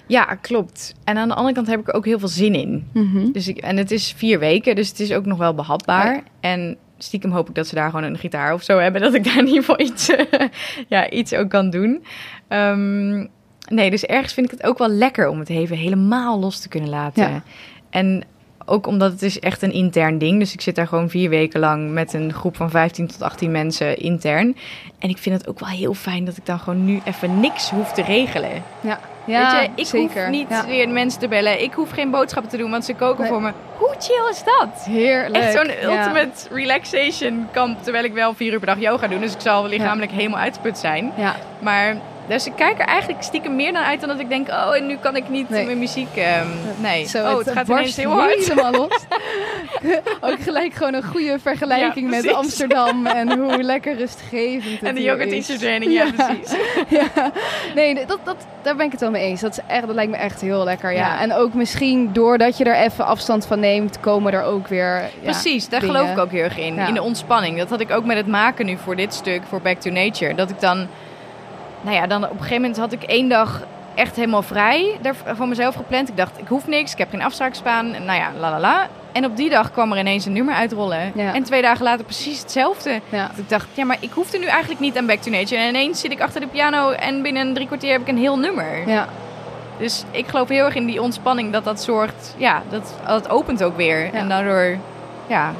Ja, klopt. En aan de andere kant heb ik er ook heel veel zin in. Mhm. Dus ik, en het is vier weken, dus het is ook nog wel behapbaar. Ja. En stiekem hoop ik dat ze daar gewoon een gitaar of zo hebben. Dat ik daar in ieder geval iets, ja, iets ook kan doen. Ehm, nee, dus ergens vind ik het ook wel lekker om het even helemaal los te kunnen laten. Ja. En ook omdat het is echt een intern ding. Dus ik zit daar gewoon vier weken lang met een groep van 15 tot 18 mensen intern. En ik vind het ook wel heel fijn dat ik dan gewoon nu even niks hoef te regelen. Ja, ja Weet je, ik zeker. hoef niet Ja. weer mensen te bellen. Ik hoef geen boodschappen te doen, want ze koken Nee. voor me. Hoe chill is dat? Heerlijk. Echt zo'n ja. ultimate relaxation kamp. Terwijl ik wel vier uur per dag yoga doe. Dus ik zal lichamelijk helemaal uitgeput zijn. Ja, Maar dus ik kijk er eigenlijk stiekem meer naar uit dan dat ik denk... Oh, en nu kan ik niet Nee. mijn muziek... ehm, nee. Zo, oh, het, gaat ineens heel hard. helemaal los. Ook gelijk gewoon een goede vergelijking Ja, met. Amsterdam en hoe lekker rustgevend het En de yoga is. teacher training, ja, precies. ja. Nee, dat, dat, daar ben ik het wel mee eens. Dat, is echt, dat lijkt me echt heel lekker, ja. Ja. En ook misschien doordat je er even afstand van neemt, komen er ook weer... Ja, Precies, daar dingen. geloof ik ook heel erg in. In de ontspanning. Dat had ik ook met het maken nu voor dit stuk, voor Back to Nature. Dat ik dan, nou ja, dan op een gegeven moment had ik één dag echt helemaal vrij daar van mezelf gepland. Ik dacht, ik hoef niks, ik heb geen afspraakspaan. En Nou ja, la la la. En op die dag kwam er ineens een nummer uitrollen. Ja. En twee dagen later precies hetzelfde. Ja. Dat ik dacht, ja, maar ik hoefde nu eigenlijk niet aan Back to Nature. En ineens zit ik achter de piano en binnen drie kwartier heb ik een heel nummer. Ja, Dus ik geloof heel erg in die ontspanning dat dat zorgt, ja, dat, dat opent ook weer. En daardoor, ja,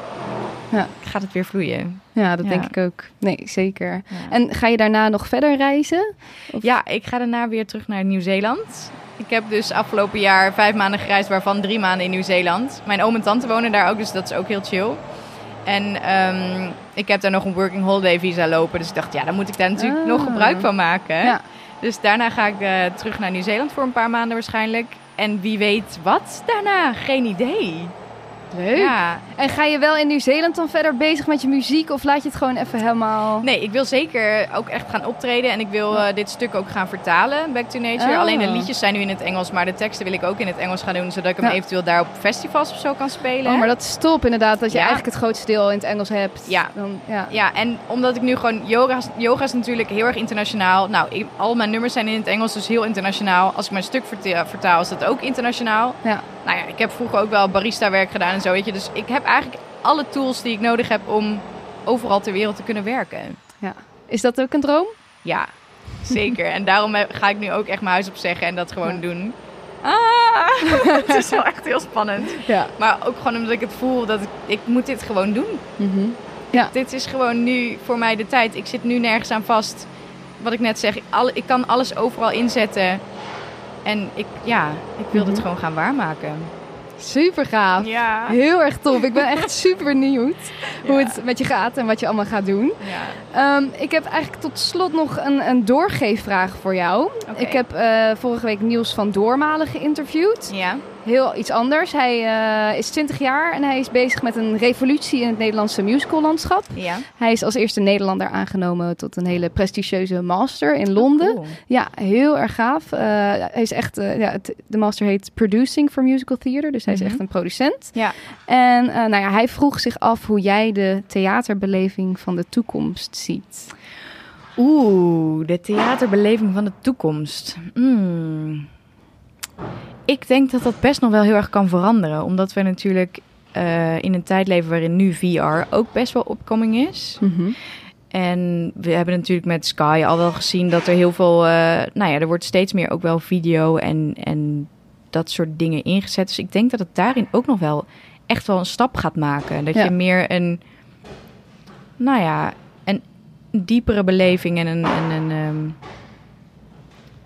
Ja. gaat het weer vloeien. ja, dat Ja. denk ik ook. Nee, zeker. Ja. En ga je daarna nog verder reizen? Of- ja, ik ga daarna weer terug naar Nieuw-Zeeland. Ik heb dus afgelopen jaar vijf maanden gereisd, waarvan drie maanden in Nieuw-Zeeland. Mijn oom en tante wonen daar ook, dus dat is ook heel chill. En ehm, ik heb daar nog een working holiday visa lopen. Dus ik dacht, ja, dan moet ik daar natuurlijk Ah. nog gebruik van maken. Ja. Dus daarna ga ik eh, terug naar Nieuw-Zeeland voor een paar maanden waarschijnlijk. En wie weet wat daarna, geen idee. Leuk. Ja. En ga je wel in Nieuw-Zeeland dan verder bezig met je muziek? Of laat je het gewoon even helemaal... Nee, ik wil zeker ook echt gaan optreden. En ik wil eh, dit stuk ook gaan vertalen, Back to Nature. Oh. Alleen de liedjes zijn nu in het Engels, maar de teksten wil ik ook in het Engels gaan doen. Zodat ik hem Ja. eventueel daar op festivals of zo kan spelen. Oh, maar dat is top inderdaad, dat je Ja. eigenlijk het grootste deel in het Engels hebt. Ja. Dan, ja. Ja, en omdat ik nu gewoon... Yoga, is- yoga is natuurlijk heel erg internationaal. Nou, ik- al mijn nummers zijn in het Engels, dus heel internationaal. Als ik mijn stuk verta- vertaal, is dat ook internationaal. Ja. Nou ja, ik heb vroeger ook wel barista werk gedaan en zo, weet je. Dus ik heb eigenlijk alle tools die ik nodig heb om overal ter wereld te kunnen werken. Is dat ook een droom? Ja, zeker. en daarom ga ik nu ook echt mijn huis opzeggen en dat gewoon Ja. doen. Ah, het is wel echt heel spannend. Ja. Maar ook gewoon omdat ik het voel dat ik, ik moet dit gewoon doen. Mhm. Dit is gewoon nu voor mij de tijd. Ik zit nu nergens aan vast. Wat ik net zeg, alle, ik kan alles overal inzetten. En ik, ja, ik wil dit Mhm. gewoon gaan waarmaken. Super gaaf. Ja. Heel erg tof. Ik ben echt super benieuwd hoe het met je gaat en wat je allemaal gaat doen. Ja. Ehm, ik heb eigenlijk tot slot nog een, een doorgeefvraag voor jou. Ik heb eh, vorige week Niels van Doormalen geïnterviewd. Ja. Heel iets anders. Hij eh, is 20 jaar en hij is bezig met een revolutie in het Nederlandse musicallandschap. Ja. Hij is als eerste Nederlander aangenomen tot een hele prestigieuze master in Londen. Cool. Ja, heel erg gaaf. Eh, hij is echt, eh, ja, het- de master heet Producing for Musical Theater, dus hij is Mhm. echt een producent. Ja. En nou ja, hij vroeg zich af hoe jij de theaterbeleving van de toekomst ziet. Oeh, de theaterbeleving van de toekomst. Hmm. Ik denk dat dat best nog wel heel erg kan veranderen. Omdat we natuurlijk eh, in een tijd leven waarin nu VR ook best wel opkoming is. En we hebben natuurlijk met Sky al wel gezien dat er heel veel... eh, nou ja, er wordt steeds meer ook wel video en, en dat soort dingen ingezet. Dus ik denk dat het daarin ook nog wel echt wel een stap gaat maken. Dat Ja. je meer een... Nou ja, een diepere beleving en een... En een ehm,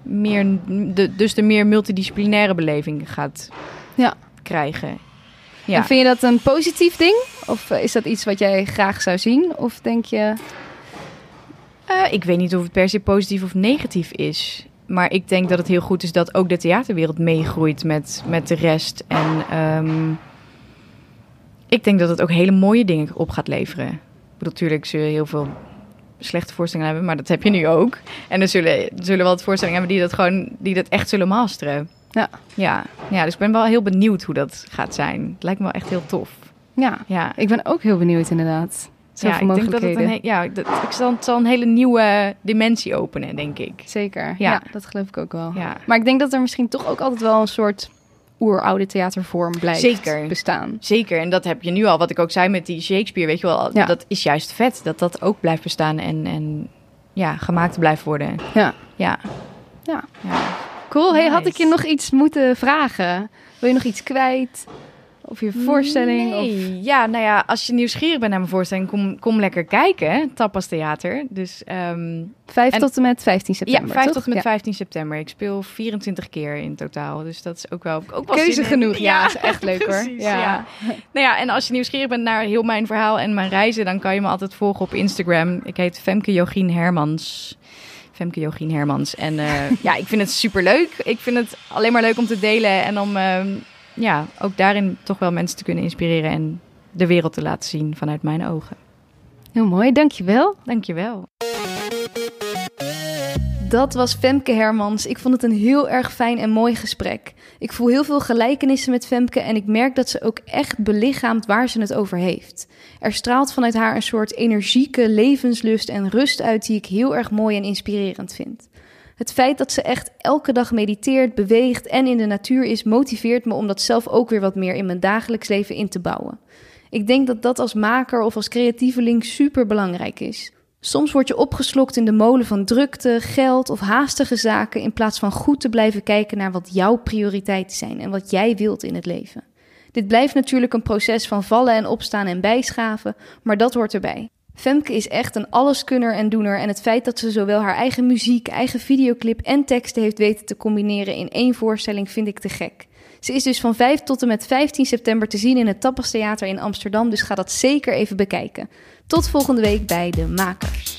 meer, de, dus de meer multidisciplinaire beleving gaat Ja. krijgen. Ja. En vind je dat een positief ding? Of eh, is dat iets wat jij graag zou zien? Of denk je... Eh, ik weet niet of het per se positief of negatief is. Maar ik denk dat het heel goed is dat ook de theaterwereld meegroeit met, met de rest. En ehm, ik denk dat het ook hele mooie dingen op gaat leveren. Ik bedoel, natuurlijk zullen heel veel slechte voorstellingen hebben, maar dat heb je nu ook. En er zullen, zullen wel wat voorstellingen hebben die dat gewoon, die dat echt zullen masteren. Ja. Ja, ja dus ik ben wel heel benieuwd hoe dat gaat zijn. Het lijkt me wel echt heel tof. Ja, Ja, ik ben ook heel benieuwd inderdaad. Zoveel ja ik denk dat het een, ja, dat, ik zal, het zal een hele nieuwe dimensie openen, denk ik. Zeker, ja. Ja. dat geloof ik ook wel. Ja. Maar ik denk dat er misschien toch ook altijd wel een soort oeroude theatervorm blijft Zeker. bestaan. Zeker, en dat heb je nu al. Wat ik ook zei met die Shakespeare, weet je wel, Ja. dat is juist vet. Dat dat ook blijft bestaan en, en ja, gemaakt blijft worden. Ja. Ja. Ja. ja. Cool. Hey, had ik je nog iets moeten vragen? Wil je nog iets kwijt? Of je voorstelling? Of... Nee. Ja, nou ja, als je nieuwsgierig bent naar mijn voorstelling, kom, kom lekker kijken. hè. Tapas Theater. Dus ehm, 5 En- tot en met 15 september, ja, 5 toch? tot en met Ja. 15 september. Ik speel 24 keer in totaal. Dus dat is ook wel, ook wel Keuze genoeg. Ja, is echt leuk hoor. precies, ja. Nou ja, en als je nieuwsgierig bent naar heel mijn verhaal en mijn reizen, dan kan je me altijd volgen op Instagram. Ik heet Femke Jogien Hermans. Femke Jogien Hermans. En eh, ja, ik vind het super leuk. Ik vind het alleen maar leuk om te delen en om ehm, ja, ook daarin toch wel mensen te kunnen inspireren en de wereld te laten zien vanuit mijn ogen. Heel mooi, dankjewel. Dankjewel. Dat was Femke Hermans. Ik vond het een heel erg fijn en mooi gesprek. Ik voel heel veel gelijkenissen met Femke en ik merk dat ze ook echt belichaamt waar ze het over heeft. Er straalt vanuit haar een soort energieke levenslust en rust uit die ik heel erg mooi en inspirerend vind. Het feit dat ze echt elke dag mediteert, beweegt en in de natuur is, motiveert me om dat zelf ook weer wat meer in mijn dagelijks leven in te bouwen. Ik denk dat dat als maker of als creatieveling super belangrijk is. Soms word je opgeslokt in de molen van drukte, geld of haastige zaken in plaats van goed te blijven kijken naar wat jouw prioriteiten zijn en wat jij wilt in het leven. Dit blijft natuurlijk een proces van vallen en opstaan en bijschaven, maar dat hoort erbij. Femke is echt een alleskunner en doener en het feit dat ze zowel haar eigen muziek, eigen videoclip en teksten heeft weten te combineren in één voorstelling vind ik te gek. Ze is dus van 5 tot en met 15 september te zien in het Tapas Theater in Amsterdam, dus ga dat zeker even bekijken. Tot volgende week bij De Makers.